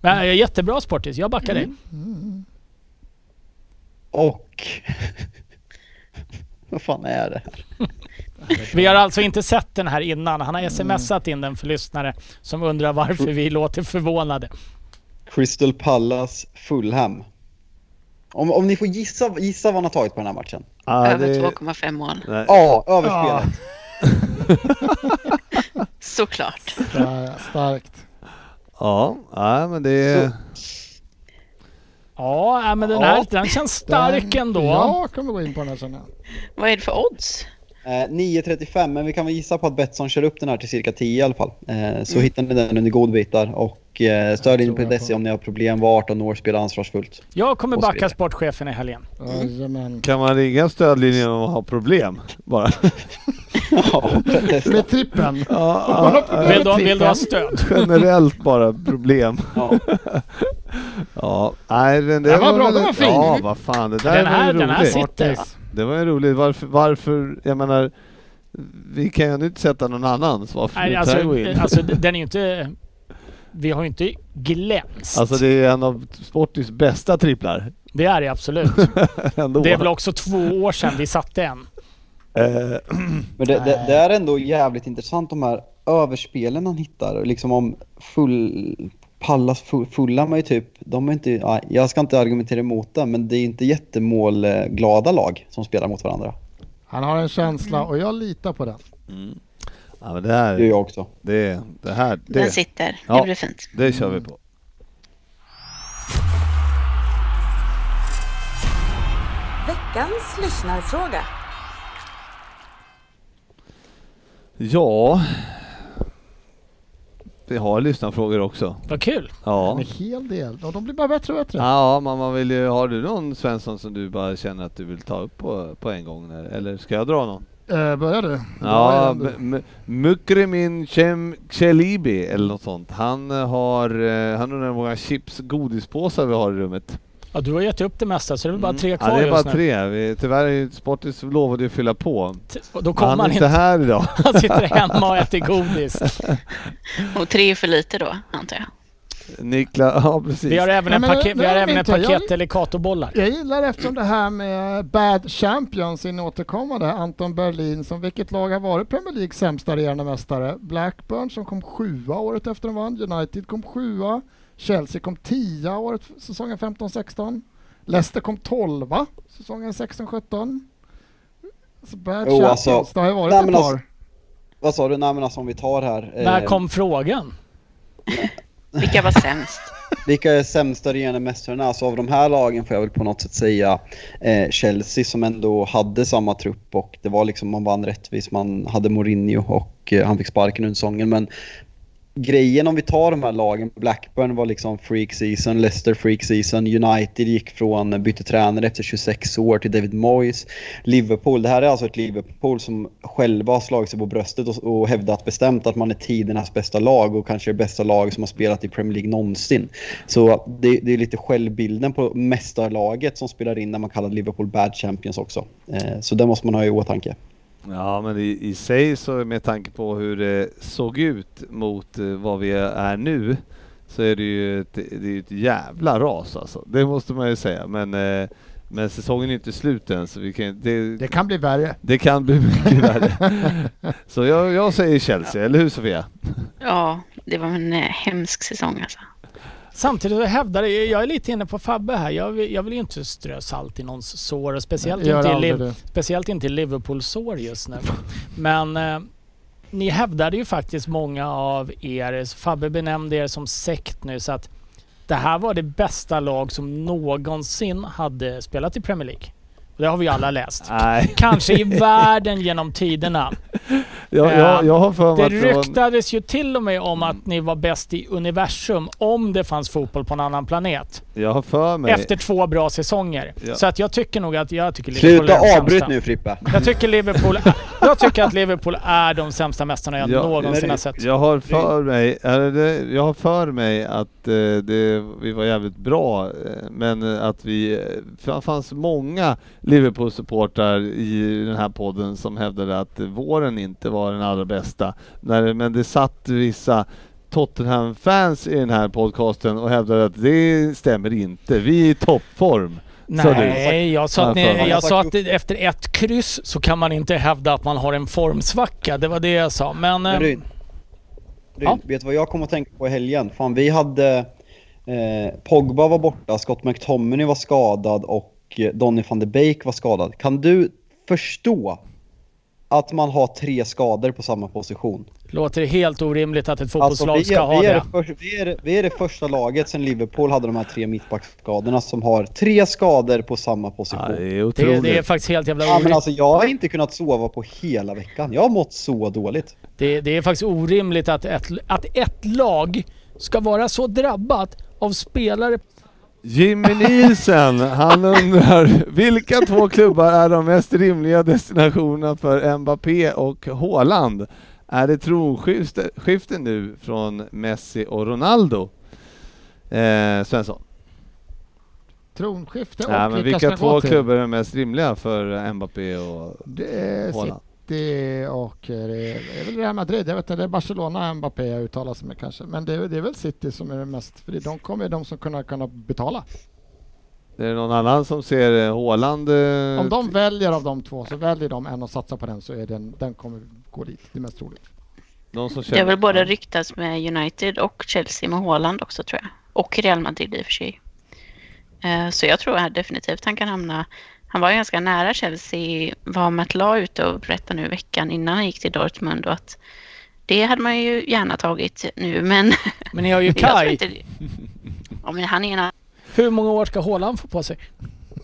Men jag är jättebra Sportis, jag backar dig. Och... Vad fan är det här? Vi har alltså inte sett den här innan. Han har smsat in den för lyssnare som undrar varför vi låter förvånade. Crystal Palace Fulham. Om, om ni får gissa, gissa vad han har tagit på den här matchen. Ja, Över det, 2,5 mål. nej. Ja, Ja. överspelet. Såklart. Där, starkt. ja, nej, men det är... Ja, äh, men den här den känns stark Den- ändå. Jag kommer gå in på den här jag. Vad är det för odds? Eh, 9.35, men vi kan väl gissa på att Betsson kör upp den här till cirka 10 i alla fall. Eh, så hittar ni den under godbitar och eh, stöd in tror på jag DSE på. om ni har problem, var 18 år, spela ansvarsfullt. Jag kommer Och backa sportchefen i helgen. Jajamän. Kan man ringa stödlinjen om man har problem? Bara. ja. Med trippen. Ja, ja, Vill du, vill du ha stöd? generellt bara problem. Ja. Ja, nej men det Den var bra, väl- den var fin. Ja, vad fan, det där Den var här, ju den här sitter. Det var ju roligt. Varför, varför, jag menar, vi kan ju inte sätta någon annan. Så varför Nej, alltså, alltså den är ju inte... Vi har ju inte glänst. Alltså det är en av Sportis bästa tripplar. Det är det absolut. Det är väl också två år sedan vi satte en. Eh, Men det, det, det är ändå jävligt intressant de här överspelen han hittar. Liksom om full... Pallas full, fulla är ju typ, de är inte, ja, jag ska inte argumentera emot det, men det är inte jättemålglada lag som spelar mot varandra. Han har en känsla och jag litar på den. Ja, men det Det gör här, jag också. det, det här, Den det, sitter. Ja. Det blir fint. det kör vi på. Veckans lyssnarfråga. Ja, vi har lyssnarfrågor också. Vad kul. Ja. En hel del. Och de blir bara bättre och bättre. Ja, man, man vill ju, har du någon Svensson som du bara känner att du vill ta upp på, på en gång? Eller ska jag dra någon? Eh, börjar du? Ja, Bra igen du. M- M- Mukremin Cem Chelibi eller något sånt. Han eh, har, eh, han undrar hur många chips godispåsar vi har i rummet. Ja, du har gett upp det mesta så det är väl bara tre ja, kvar det är just bara nu. tre. Vi, tyvärr Sportis lovade ju fylla på. T- Då Han kommer han inte inte. här idag. Han sitter hemma och äter godis. Och tre är för lite då, antar jag. Niklas, ja precis. Vi har även en paket, vi det har är även jag- paket delicatobollar. Jag gillar eftersom det här med Bad Champions, sin återkommande Anton Berlin, som vilket lag har varit Premier Leagues sämsta regerande mästare? Blackburn som kom sjua året efter de vann, United kom sjua, Chelsea kom tia året säsongen 15-16, Leicester kom tolva säsongen 16-17. Så Bad Jo, Champions, alltså- det har ju varit Nej, ett par. alltså- Vad sa du? Nej men alltså om vi tar här. eh, När kom frågan? Vilka var sämst? Vilka är sämsta regerande mästarna? Alltså av de här lagen får jag väl på något sätt säga eh, Chelsea som ändå hade samma trupp och det var liksom man vann rättvist. Man hade Mourinho och eh, han fick sparken under säsongen. Men grejen om vi tar de här lagen, Blackburn var liksom freak season, Leicester freak season, United gick från bytte tränare efter 26 år till David Moyes. Liverpool, det här är alltså ett Liverpool som själva har slagit sig på bröstet och, och hävdat bestämt att man är tidernas bästa lag och kanske det bästa lag som har spelat i Premier League någonsin. Så det, det är lite självbilden på mästarlaget som spelar in när man kallar Liverpool bad champions också. Eh, så det måste man ha i åtanke. Ja men i, i sig så med tanke på hur det såg ut mot eh, vad vi är nu så är det ju ett, det är ett jävla ras alltså. Det måste man ju säga. Men eh, Men säsongen är inte slut än så vi kan, det, Det kan bli värre. det kan bli mycket värre. Så jag, jag säger Chelsea, eller hur Sofia? Ja, det var en eh, hemsk säsong alltså. Samtidigt så hävdar jag, jag är lite inne på Fabbe här. Jag vill, jag vill ju inte strö salt i någons sår speciellt, Gör inte i, det. speciellt inte i Liverpool-sår just nu. Men eh, ni hävdade ju faktiskt många av er, Fabbe benämnde er som sekt nu så att det här var det bästa lag som någonsin hade spelat i Premier League. Det har vi alla läst. Nej, Kanske i världen genom tiderna. jag, jag, jag har för mig Det ryktades ju till och med om att ni var bäst i universum om det fanns fotboll på en annan planet. Jag har för mig... Efter två bra säsonger. Ja. Så att jag tycker nog att jag tycker Liverpool är Sluta avbryt sämsta. nu Frippe. Jag tycker, Liverpool, jag tycker att Liverpool är de sämsta mästarna jag Ja, någonsin har sett. Jag har för mig, är det, jag har för mig att eh, det, vi var jävligt bra, eh, men eh, att vi, eh, det fanns många Liverpool-supportrar i den här podden som hävdade att våren inte var den allra bästa. När, men det satt vissa Tottenham-fans i den här podcasten och hävdade att det stämmer inte. Vi är i toppform. Nej, jag sa, att ni, jag sa att efter ett kryss så kan man inte hävda att man har en formsvacka. Det var det jag sa. Men... Men eh, Ryn, Ryn Ja. vet du vad jag kom att tänka på i helgen? Fan, vi hade... Eh, Pogba var borta, Scott McTominay var skadad och Donny van de Beek var skadad. Kan du förstå att man har tre skador på samma position? låter det helt orimligt att ett Alltså, fotbollslag vi, ska är, ha vi, är det. för, vi, är, det- vi är det första laget sedan Liverpool hade de här tre mittbacksskadorna som har tre skador på samma Ja, position. det är Det, otroligt. det är faktiskt helt jävla Ja, men orimligt. alltså jag har inte kunnat sova på hela veckan. Jag har mått så dåligt. Det, det är faktiskt orimligt att ett, att ett lag ska vara så drabbat av spelare Jimmy Nielsen, han undrar vilka två klubbar är de mest rimliga destinationerna för Mbappé och Haaland? Är det tronskifte skifte nu från Messi och Ronaldo? Eh, Svensson? Tronskifte och Ja, men vilka vilka två klubbar är mest rimliga för Mbappé och Det Haaland? City och eh, det är väl Real Madrid. Jag vet inte, det är Barcelona Mbappé jag uttalar sig med kanske. Men det är, det är väl City som är det mest, för de kommer de som kunna, kunna betala. Är det någon annan som ser eh, Haaland? eh, Om de väljer av de två så väljer de en och satsar på den så är den, den kommer gå dit. Det är mest troligt. någon som Det har väl både ryktats med United och Chelsea med Haaland också tror jag. Och Real Madrid i och för sig. Eh, Så jag tror att definitivt han kan hamna... Han var ju ganska nära Chelsea, var Matt Law ute och berättade nu veckan innan han gick till Dortmund och att det hade man ju gärna tagit nu men... Men ni har ju Kai. inte Ja men han är en Hur många år ska Haaland få på sig?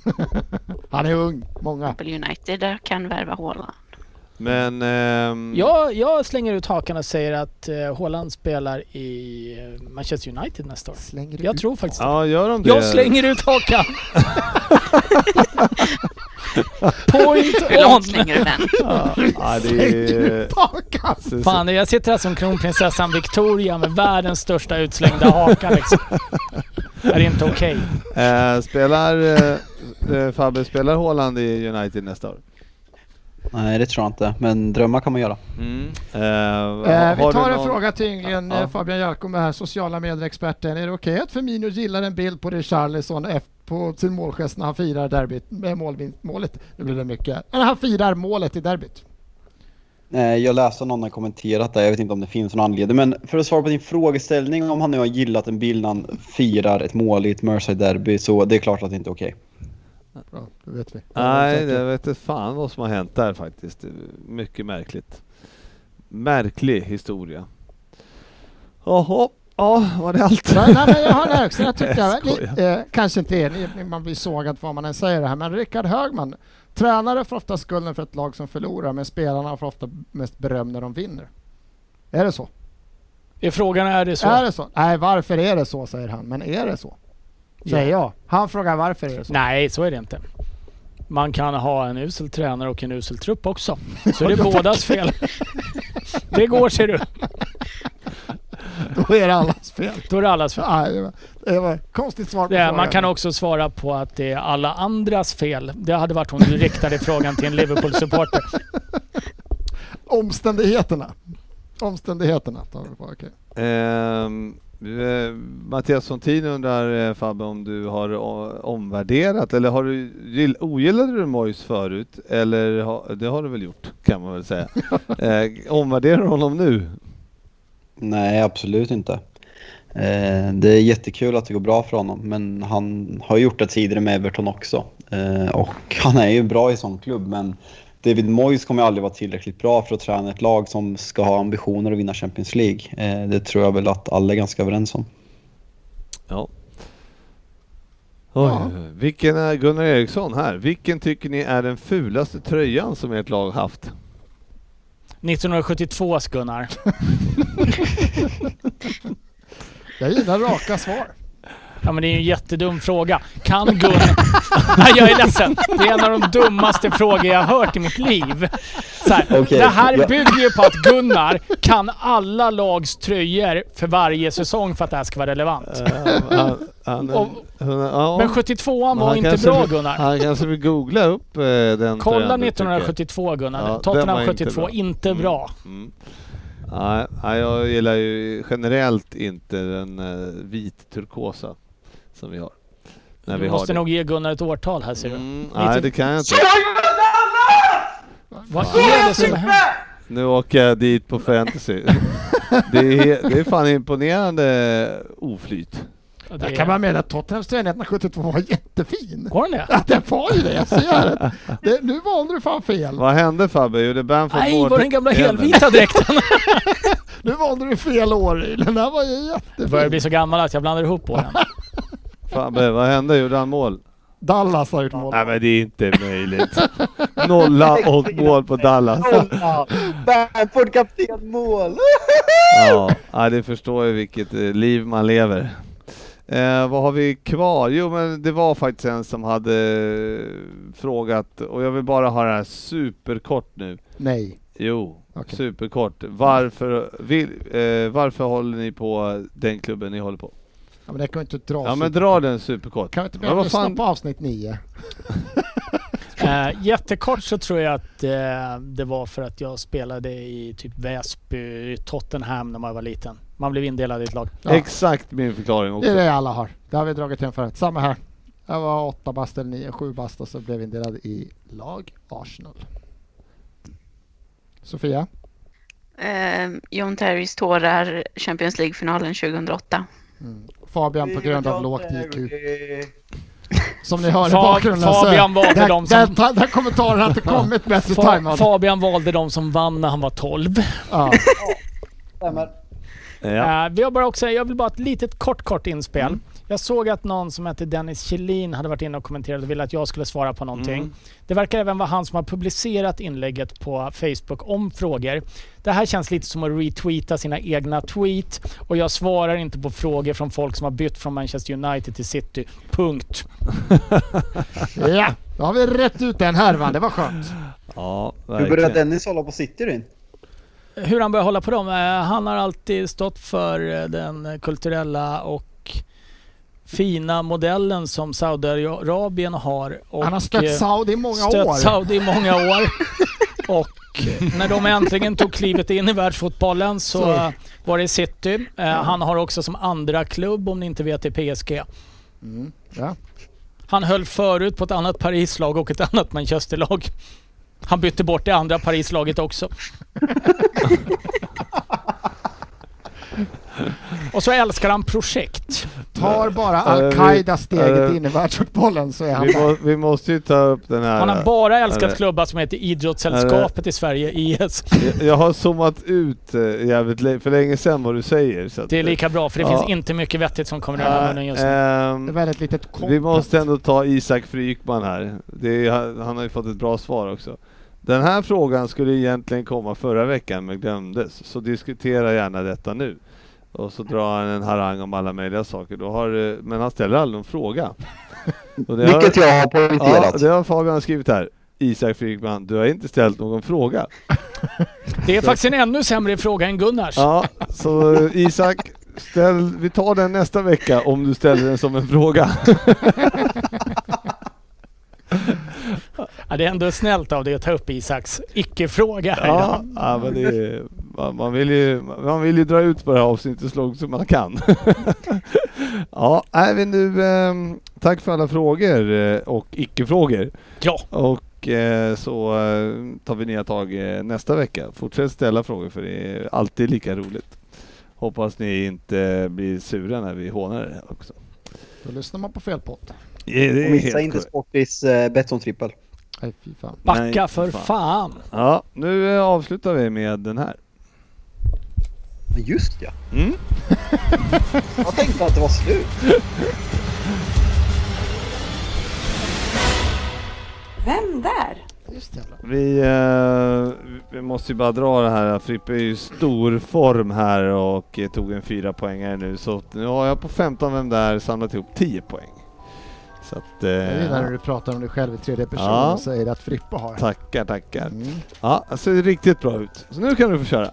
Han är ung, många. Apple United där kan värva Haaland. Men... ehm, Jag, jag slänger ut hakan och säger att uh, Haaland spelar i eh, Manchester United nästa år. Slänger Jag ut. tror faktiskt det. Ja, gör de det? Jag slänger ut hakan! Point Hur långt slänger du den? Ja, ja, det är... Fan, jag sitter här som kronprinsessan Victoria med världens största utslängda haka liksom. Är inte okej. Eh, spelar eh, eh, Fabbe, spelar Haaland i United nästa år? Nej, det tror jag inte. Men drömmar kan man göra. Eh, Eh, vi tar en någon- fråga till Ynglingen, Ja. eh, Fabian Jalkom är här, sociala medier-experten. Är det okej att Firmino gillar en bild på Richarlison på sin målgest när han firar derbyt, med målet? Nu blir det mycket. När han firar målet i derbyt. Eh, Jag läste någon har kommenterat det, jag vet inte om det finns någon anledning. Men för att svara på din frågeställning om han nu har gillat en bild när han firar ett mål i ett Merseyside-derby så det är klart att det inte är okej. Bra, då vet vi. Nej, jag vet inte fan vad som har hänt där faktiskt. Det Mycket märkligt. Märklig historia. Jaha, ja, var det allt? Nej, nej, men jag har det också. Jag tycker Jag skojar. eh, kanske inte är, ni- man blir sågad vad man än säger det här, men Rickard Högman, tränare får ofta skulden för ett lag som förlorar, men spelarna får ofta mest beröm när de vinner. Är det så? Är frågan är det så? Är det så? Nej, varför är det så, säger han. Men är det så? Säger jag. Han frågar varför är det så? Nej, så är det inte. Man kan ha en usel tränare och en usel trupp också. Så är det bådas fel. Det går ser du. Då är det allas fel. Då är det allas fel. Nej, det var, det var ett konstigt svar på Det, frågan. man kan också svara på att det är alla andras fel. Det hade varit om du riktade frågan till en Liverpool-supporter. Omständigheterna. Omständigheterna tar vi på, okej. Ehm, Eh, Mattias Sontin undrar eh, Fabbe om du har o- omvärderat eller har du, gill- ogillade du Mois förut? Eller ha, det har du väl gjort kan man väl säga. eh, omvärderar du honom nu? Nej, absolut inte. Eh, det är jättekul att det går bra för honom, men han har gjort det tidigare med Everton också. Eh, och han är ju bra i sån klubb, men David Moyes kommer aldrig vara tillräckligt bra för att träna ett lag som ska ha ambitioner att vinna Champions League. Eh, det tror jag väl att alla är ganska överens om. Ja. Oj, Ja. Vilken är Gunnar Eriksson här? Vilken tycker ni är den fulaste tröjan som ert lag haft? 1972 Gunnar. Jag gillar raka svar. Ja men det är ju en jättedum fråga. Kan Gunnar... Nej jag är ledsen. Det är en av de dummaste frågor jag har hört i mitt liv. Så här, Okej, det här bygger ju på att Gunnar kan alla lags tröjor för varje säsong för att det här ska vara relevant. Eh, han, han, Och- han, ja. Men 72an Men var inte bra Gunnar. Han kanske vill googla upp eh, den Kolla tröjan du tycker. 1972 Gunnar. Ja, Tottenham var inte 72, bra. inte Mm. bra. Mm. Nej, nej, jag gillar ju generellt inte den uh, vit turkosa som vi har. När vi Du har måste det. nog ge Gunnar ett årtal här ser du. Mm, nej, det kan jag inte. Vad är det som händer? Nu åker jag dit på fantasy. det, är, det är fan imponerande oflyt. Ja, det Jag kan bara är... meddela att Tottenhams tröja 1972 var jättefin. Går den det? Ja, den var ju det, jag ser det. det. Nu valde du fan fel. Vad hände Fabbe? Gjorde Bamford Nej, var den gamla helvita dräkten? Nu valde du fel år. Den där var ju Jag börjar jättefin. bli så gammal att jag blandar ihop åren. Fabbe, vad hände? Gjorde han mål? Dallas har gjort mål. Nej men det är inte möjligt. Nolla och mål på Dallas. Bamford kapten mål! Ja, det förstår jag vilket eh, liv man lever. Eh, vad har vi kvar? Jo men det var faktiskt en som hade eh, frågat, och jag vill bara ha det här superkort nu. Nej. Jo, Okej. superkort. Varför, vill, eh, varför håller ni på den klubben ni håller på? Ja, men det kan vi inte dra. Ja men dra den superkort. Kan vi inte börja lyssna fan- på avsnitt 9? Eh, jättekort så tror jag att eh, det var för att jag spelade i typ Väsby, Tottenham när man var liten. Man blev indelad i ett lag. Ja. Exakt min förklaring Det är också. det alla har. Det har vi dragit in förut. Samma här. Jag var åtta bast eller nio, sju bast och så blev vi indelad i lag Arsenal. Sofia? Eh, John Terrys tårar, Champions League-finalen 2008. Mm. Fabian på grund av lågt IQ. Som ni hör i bakgrunden Fabian så... valde de som- den, ta- den kommentaren har inte kommit bättre Fa- tajmad. Fabian valde de som vann när han var 12. Ja. Ja. Eh, vi har bara också, jag vill bara ett litet kort, kort inspel. Mm. Jag såg att någon som hette Dennis Kjellin hade varit inne och kommenterat och ville att jag skulle svara på någonting. Mm. Det verkar även vara han som har publicerat inlägget på Facebook om frågor. Det här känns lite som att retweeta sina egna tweet och jag svarar inte på frågor från folk som har bytt från Manchester United till City. Punkt. ja, då har vi rätt ut den härvan. Det var skönt. ja, Hur började verkligen. Dennis hålla på City din? Hur han börjar hålla på dem? Eh, Han har alltid stått för eh, den kulturella och fina modellen som Saudiarabien har. Och Han har stött eh, Saudi i många stött år. Saudi i många år. och när de äntligen tog klivet in i världsfotbollen så, Så. eh, var det City. Eh, Han har också som andra klubb, om ni inte vet, det är PSG. Mm. Ja. Han höll förut på ett annat Parislag och ett annat Manchesterlag. Han bytte bort det andra Parislaget också. och så älskar han projekt. Tar bara Al-Qaida steget in i världsfotbollen så är han Vi, må, vi måste ju ta upp den här... Han har bara älskat klubbar som heter Idrottssällskapet i Sverige, IS. Jag- Jag har zoomat ut eh, jävligt för länge sedan vad du säger. Så att, Det är lika bra för det Ja. finns inte mycket vettigt som kommer ur munnen just nu. Ehm, Det är väldigt litet Vi måste ändå ta Isak Frykman här. Det är, han har ju fått ett bra svar också. Den här frågan skulle egentligen komma förra veckan men glömdes. Så diskutera gärna detta nu. Och så drar han en harang om alla möjliga saker. Då har, men han ställer aldrig någon fråga. Och det har- Vilket jag har Ja, poängterat. det har Fabian skrivit här. Isak Frykman, du har inte ställt någon fråga. Det är faktiskt en ännu sämre fråga än Gunnars. Ja, så Isak, ställ, vi tar den nästa vecka om du ställer den som en fråga. Ja, det är ändå snällt av dig att ta upp Isaks icke-fråga Ja, ja men det är, man, man, vill ju, man vill ju dra ut på det här avsnittet så långt som man kan. ja, men nu, eh, tack för alla frågor eh, och icke-frågor. Ja. Och eh, så eh, tar vi nya tag nästa vecka. Fortsätt ställa frågor för det är alltid lika roligt. Hoppas ni inte blir sura när vi hånar det också. Då lyssnar man på fel podd. Ja, Och missa inte. Sportis eh, Betsson trippel. Nej, fy fan. Backa Nej, för fan. fan. Ja, nu eh, avslutar vi med den här. Just ja. Mm. Jag tänkte att det var slut. Vem där? Vi, eh, vi måste ju bara dra det här. Frippe är ju i stor form här och eh, tog en fyra poängare nu. Så nu har jag på 15 vem där samlat ihop 10 poäng. Så att... Jag gillar när Eh, du pratar om dig själv i tredje person Ja. och säger att Frippe har. tackar, tackar. Mm. Ja, det ser riktigt bra ut. Så nu kan du få köra.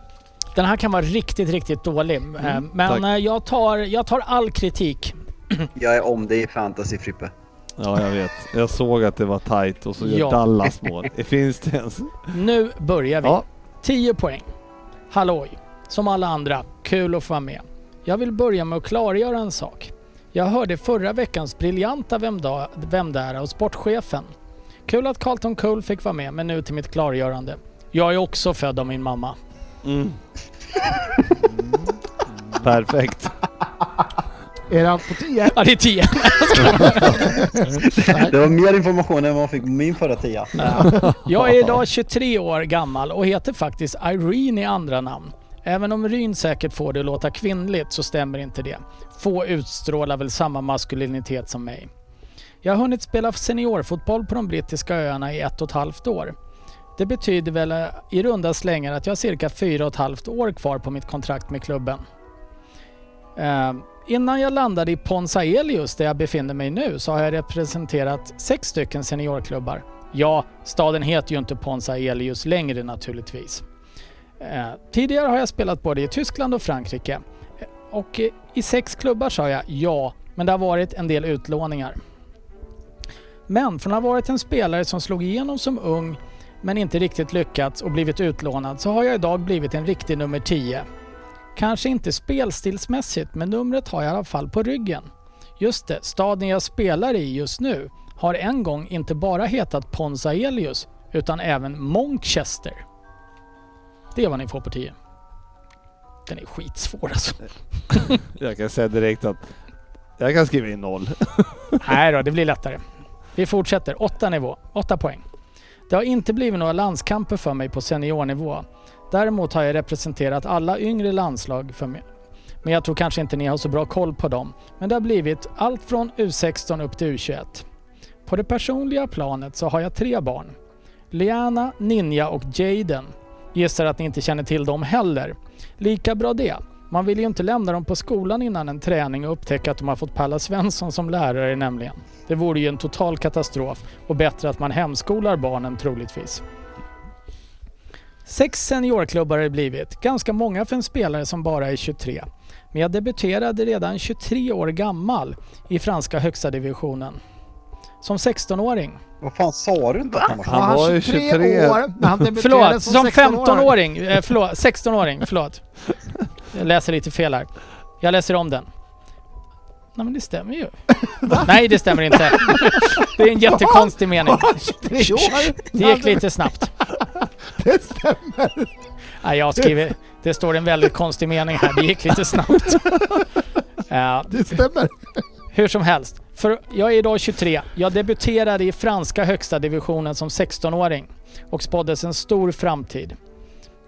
Den här kan vara riktigt, riktigt dålig. Eh, Men tack. eh, jag tar, jag tar all kritik. Jag är om dig i fantasy Frippe. Ja, jag vet. Jag såg att det var tight och så gör Ja. Dallas mål. Det finns det ens? Nu börjar vi. Ja, 10 poäng. Halloj! Som alla andra, kul att få vara med. Jag vill börja med att klargöra en sak. Jag hörde förra veckans briljanta Vem, da, vem där och sportchefen. Kul att Carlton Cole fick vara med, men nu till mitt klargörande. Jag är också född av min mamma. mm. Perfekt. Är det allt på 10? Ja, det är 10. Det var mer information än vad man fick på min förra tia. Jag är idag 23 år gammal och heter faktiskt Irene i andra namn. Även om Ryn säkert får det att låta kvinnligt så stämmer inte det. Få utstrålar väl samma maskulinitet som mig. Jag har hunnit spela seniorfotboll på de brittiska öarna i ett och ett halvt år. Det betyder väl eh, i runda slängar att jag har cirka fyra och ett halvt år kvar på mitt kontrakt med klubben. Eh, innan jag landade i Ponsa Elius där jag befinner mig nu så har jag representerat sex stycken seniorklubbar. Ja, staden heter ju inte Ponsa Elius längre naturligtvis. Eh, tidigare har jag spelat både i Tyskland och Frankrike. Eh, och eh, i sex klubbar sa jag ja, men det har varit en del utlåningar. Men från att ha varit en spelare som slog igenom som ung men inte riktigt lyckats och blivit utlånad så har jag idag blivit en riktig nummer 10. Kanske inte spelstilsmässigt men numret har jag i alla fall på ryggen. Just det, staden jag spelar i just nu har en gång inte bara hetat Ponsaelius, utan även Monchester. Det är vad ni får på 10. Den är skitsvår alltså. Jag kan säga direkt att jag kan skriva in noll. Nej då, det blir lättare. Vi fortsätter. Åtta nivå. Åtta poäng. Det har inte blivit några landskamper för mig på seniornivå. Däremot har jag representerat alla yngre landslag för mig. Men jag tror kanske inte ni har så bra koll på dem. Men det har blivit allt från U16 upp till U21. På det personliga planet så har jag tre barn. Liana, Ninja och Jaden. Gissar att ni inte känner till dem heller. Lika bra det. Man vill ju inte lämna dem på skolan innan en träning och upptäcka att de har fått Palla Svensson som lärare nämligen. Det vore ju en total katastrof och bättre att man hemskolar barnen troligtvis. Sex seniorklubbar har det blivit, ganska många för en spelare som bara är 23. Men jag debuterade redan 23 år gammal i franska högsta divisionen. Som 16-åring. Vad fan sa du inte att han var Han var ju 23. år när han debuterade Förlåt, som 16-åring. 15-åring. Eh, förlåt, 16-åring. Förlåt. Jag läser lite fel här. Jag läser om den. Nej men det stämmer ju. Nej det stämmer inte. Det är en jättekonstig mening. 23 år! Det gick lite snabbt. Det stämmer! Nej, jag skriver... Det står en väldigt konstig mening här. Det gick lite snabbt. Ja, Det stämmer! hur som helst. För jag är idag 23. Jag debuterade i franska högsta divisionen som 16-åring och spåddes en stor framtid.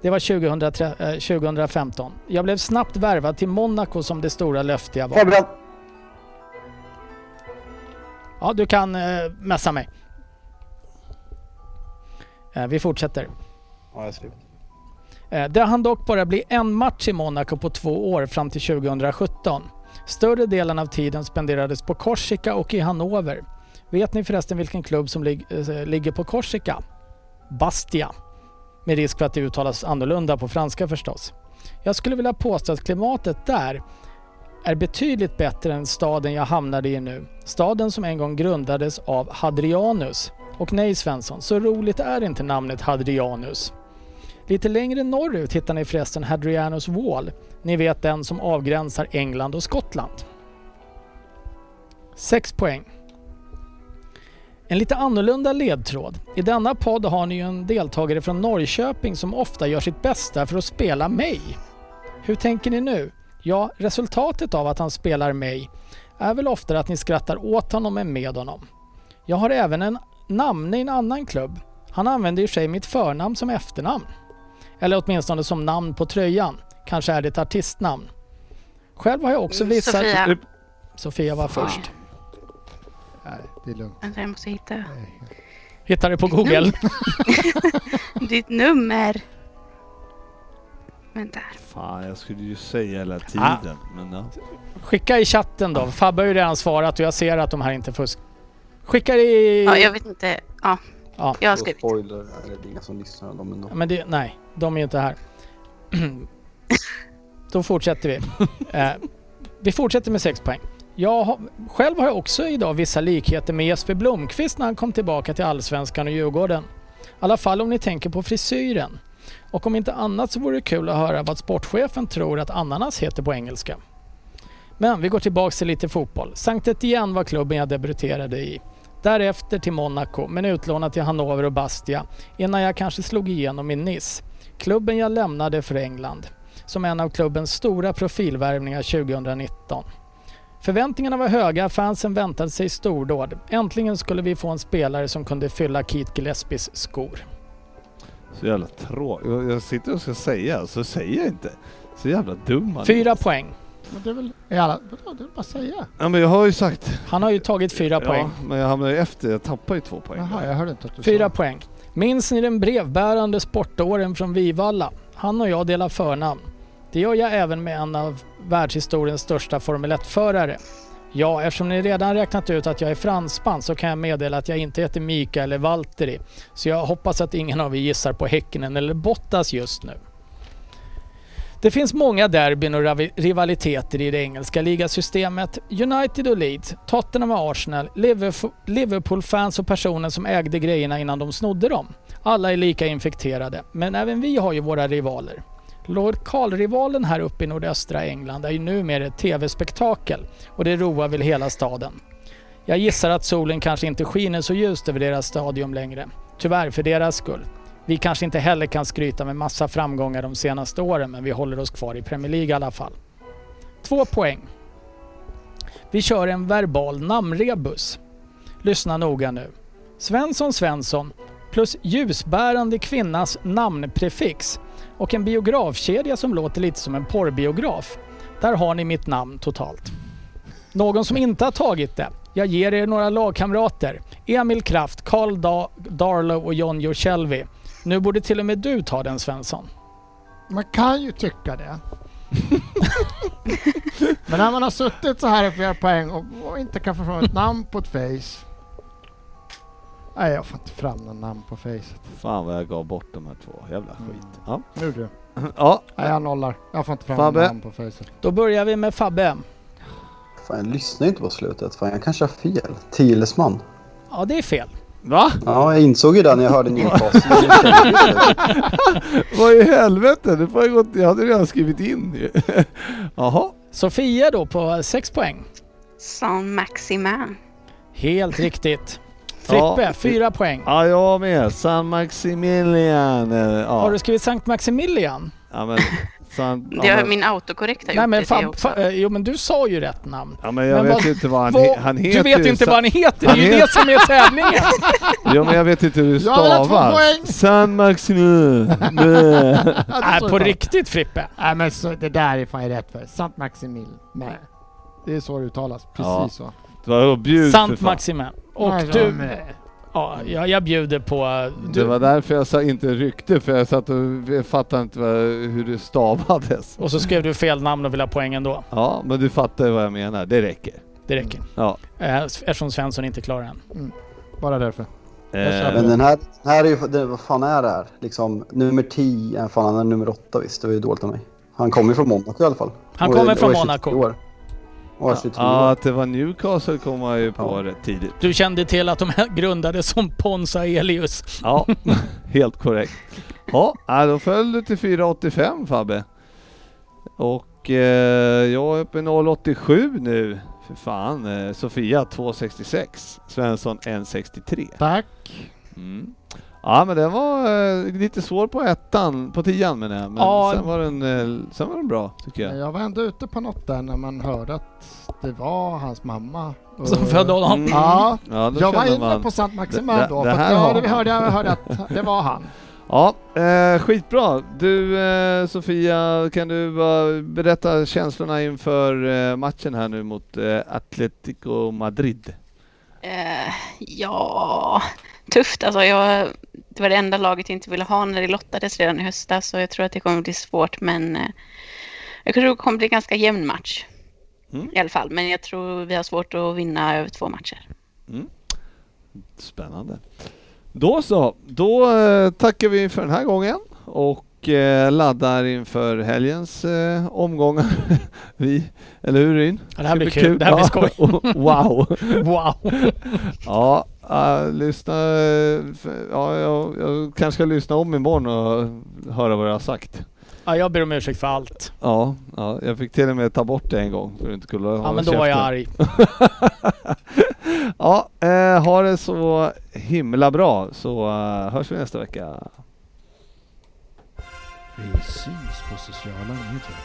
Det var 2003, eh, 2015. Jag blev snabbt värvad till Monaco som det stora löfte jag var. Fabian! Ja, du kan eh, messa mig. Eh, vi fortsätter. Ja, jag är slut. Eh, Det hann dock bara bli en match i Monaco på två år fram till 2017. Större delen av tiden spenderades på Korsika och i Hannover. Vet ni förresten vilken klubb som lig eh, ligger på Korsika? Bastia. Med risk för att det uttalas annorlunda på franska förstås. Jag skulle vilja påstå att klimatet där är betydligt bättre än staden jag hamnade i nu. Staden som en gång grundades av Hadrianus. Och nej Svensson, så roligt är inte namnet Hadrianus. Lite längre norrut hittar ni förresten Hadrianus Wall. Ni vet den som avgränsar England och Skottland. 6 poäng. En lite annorlunda ledtråd. I denna podd har ni ju en deltagare från Norrköping som ofta gör sitt bästa för att spela mig. Hur tänker ni nu? Ja, resultatet av att han spelar mig är väl oftare att ni skrattar åt honom än med honom. Jag har även en namne i en annan klubb. Han använder i sig mitt förnamn som efternamn. Eller åtminstone som namn på tröjan. Kanske är det ett artistnamn. Själv har jag också vissa... Sofia. Sofia var först. Nej, det är lugnt. Vänta, jag måste hitta Hittar det på Google. ditt nummer. Vänta. Fan, jag skulle ju säga hela tiden. Men ja. Skicka i chatten då. Fabbe har ju redan svarat och jag ser att de här inte fusk... Skicka i... Ja, jag vet inte. Ja, Ja. jag har Så skrivit. spoiler, eller det är inga som lyssnar om ändå. Men det, nej, de är ju inte här. Då fortsätter vi. Eh, vi fortsätter med 6 poäng. Jag har, själv har jag också idag vissa likheter med Jesper Blomqvist när han kom tillbaka till Allsvenskan och Djurgården. I alla fall om ni tänker på frisyren. Och om inte annat så vore det kul att höra vad sportchefen tror att ananas heter på engelska. Men vi går tillbaks till lite fotboll. Sankt Etienne var klubben jag debuterade i. Därefter till Monaco, men utlånad till Hannover och Bastia innan jag kanske slog igenom i Nice. Klubben jag lämnade för England som en av klubbens stora profilvärvningar 2019. Förväntningarna var höga, fansen väntade sig stordåd. Äntligen skulle vi få en spelare som kunde fylla Keith Gillespies skor. Så jävla tråkigt. Jag sitter och ska säga, så säger jag inte. Så jävla dum man. Fyra poäng. Men det är väl... Är alla, det är bara att säga. Ja men jag har ju sagt. Han har ju tagit fyra poäng. Ja, men jag hamnar ju efter. Jag tappar ju två poäng. Jaha, jag hörde inte att du Fyra sa. poäng. Minns ni den brevbärande sportåren från Vivalla? Han och jag delar förnamn. Det gör jag även med en av världshistoriens största Formel 1-förare. Ja, eftersom ni redan räknat ut att jag är fransman så kan jag meddela att jag inte heter Mika eller Valtteri. Så jag hoppas att ingen av er gissar på Häckenen eller Bottas just nu. Det finns många derbyn och rivaliteter i det engelska ligasystemet. United och Leeds, Tottenham och Arsenal, Liverpool-fans och personer som ägde grejerna innan de snodde dem. Alla är lika infekterade, men även vi har ju våra rivaler. Lokalrivalen här uppe i nordöstra England är ju numera ett TV-spektakel och det roar väl hela staden. Jag gissar att solen kanske inte skiner så ljust över deras stadion längre. Tyvärr för deras skull. Vi kanske inte heller kan skryta med massa framgångar de senaste åren men vi håller oss kvar i Premier League i alla fall. Två poäng. Vi kör en verbal namnrebus. Lyssna noga nu. Svensson Svensson plus ljusbärande kvinnas namnprefix och en biografkedja som låter lite som en porrbiograf. Där har ni mitt namn totalt. Någon som inte har tagit det? Jag ger er några lagkamrater. Emil Kraft, Carl da- Darlow och John Joselvi. Nu borde till och med du ta den Svensson. Man kan ju tycka det. Men när man har suttit så här i flera poäng och, och inte kan få fram ett namn på ett face. Nej, jag får inte fram någon namn på facet. Fan vad jag gav bort de här två. Jävla skit. Ja. Nu du. ja. Nej, jag nollar. Jag får inte fram Fabbe. någon namn på facet. Då börjar vi med Fabbe. Fan, jag lyssnar inte på slutet. Fan, jag kanske har fel. Tilesman. Ja, det är fel. Va? Ja, jag insåg ju det när jag hörde Newcastle. Vad i helvete? Det får jag, gått, jag hade redan skrivit in ju. Jaha. Sofia då på 6 poäng. Saint Maximin. Helt riktigt. Frippe, Ja. 4 poäng. Ja, jag med. San Maximilian. eh, Ja, Har du skrivit Sankt Maximilian? ja men... San, ja, Det har min autokorrekt har Nej gjort men det fan, också. fa, eh, jo men du sa ju rätt namn. ja, men jag Men vet vad- inte vad han, Vad- han heter. du vet ju inte vad han heter, det är han ju det som är tävlingen. Ja, men jag vet inte hur stavas. poäng. San Maximilian. Nej. På riktigt Frippe. Nej men så, det där är fan rätt för. Sant Maximil. Nej. Det är så det uttalas. Precis Ja. så. Bjud Sant. Maximin. Och Nej, du, ja, jag, jag bjuder på... eh, Det Du, var därför jag sa inte rykte, för jag satt och fattade inte vad, hur det stavades. och så skrev du fel namn och vill ha poäng ändå. Ja, men du fattar vad jag menar. Det räcker. Det räcker. Ja. Eh, Eftersom Svensson inte klarar den. Bara därför. Eh, Men den här, den här är ju, det, vad fan är det här? Liksom, nummer 10, äh, fan han är nummer 8 visst, det var ju dåligt av mig. Han kommer ju från Monaco i alla fall. Han kommer från är 23 Monaco. År. Och Ashley Ja, att det var Newcastle kom man ju på rätt tidigt. Du kände till att de grundades som Ponsa Elius. Ja, helt korrekt. Ja, äh, då föll du till 4,85 Fabbe. Och eh, jag är uppe i 0,87 nu. För fan, eh, Sofia 2,66. Svensson 1,63. Tack. Mm. Ja men den var eh, lite svår på ettan, på tian menar jag. Men Ja. sen, var den, eh, sen var den bra tycker jag. Jag var ändå ute på något där när man hörde att det var hans mamma. Och- Som födde honom. Mm. Ja, Ja, då jag var kände inne man- på Sant Maximin Det- då. det För här att har jag, vi han. hörde, jag hörde att det var han. Ja, eh, skitbra. Du eh, Sofia, kan du bara berätta känslorna inför eh, matchen här nu mot eh, Atletico Madrid? Eh, ja, tufft alltså. Jag, det var det enda laget jag inte ville ha när det lottades redan i höstas. Så jag tror att det kommer bli svårt. Men eh, jag tror det kommer bli en ganska jämn match. Mm. I alla fall. Men jag tror vi har svårt att vinna över två matcher. Spännande. Då så, då eh, tackar vi för den här gången och eh, laddar inför helgens eh, omgångar. vi, eller hur Ryn? Ja, det här blir kul. Det här blir skoj. wow! Wow. Ja, äh, lyssna. Ja, jag, jag kanske ska lyssna om imorgon och höra vad jag har sagt. Ja, jag ber om ursäkt för allt. Ja, ja, jag fick till och med ta bort det en gång för att inte skulle Ja, men då var jag arg. ja, eh, ha det så himla bra så eh, hörs vi nästa vecka. Vi syns på sociala medier.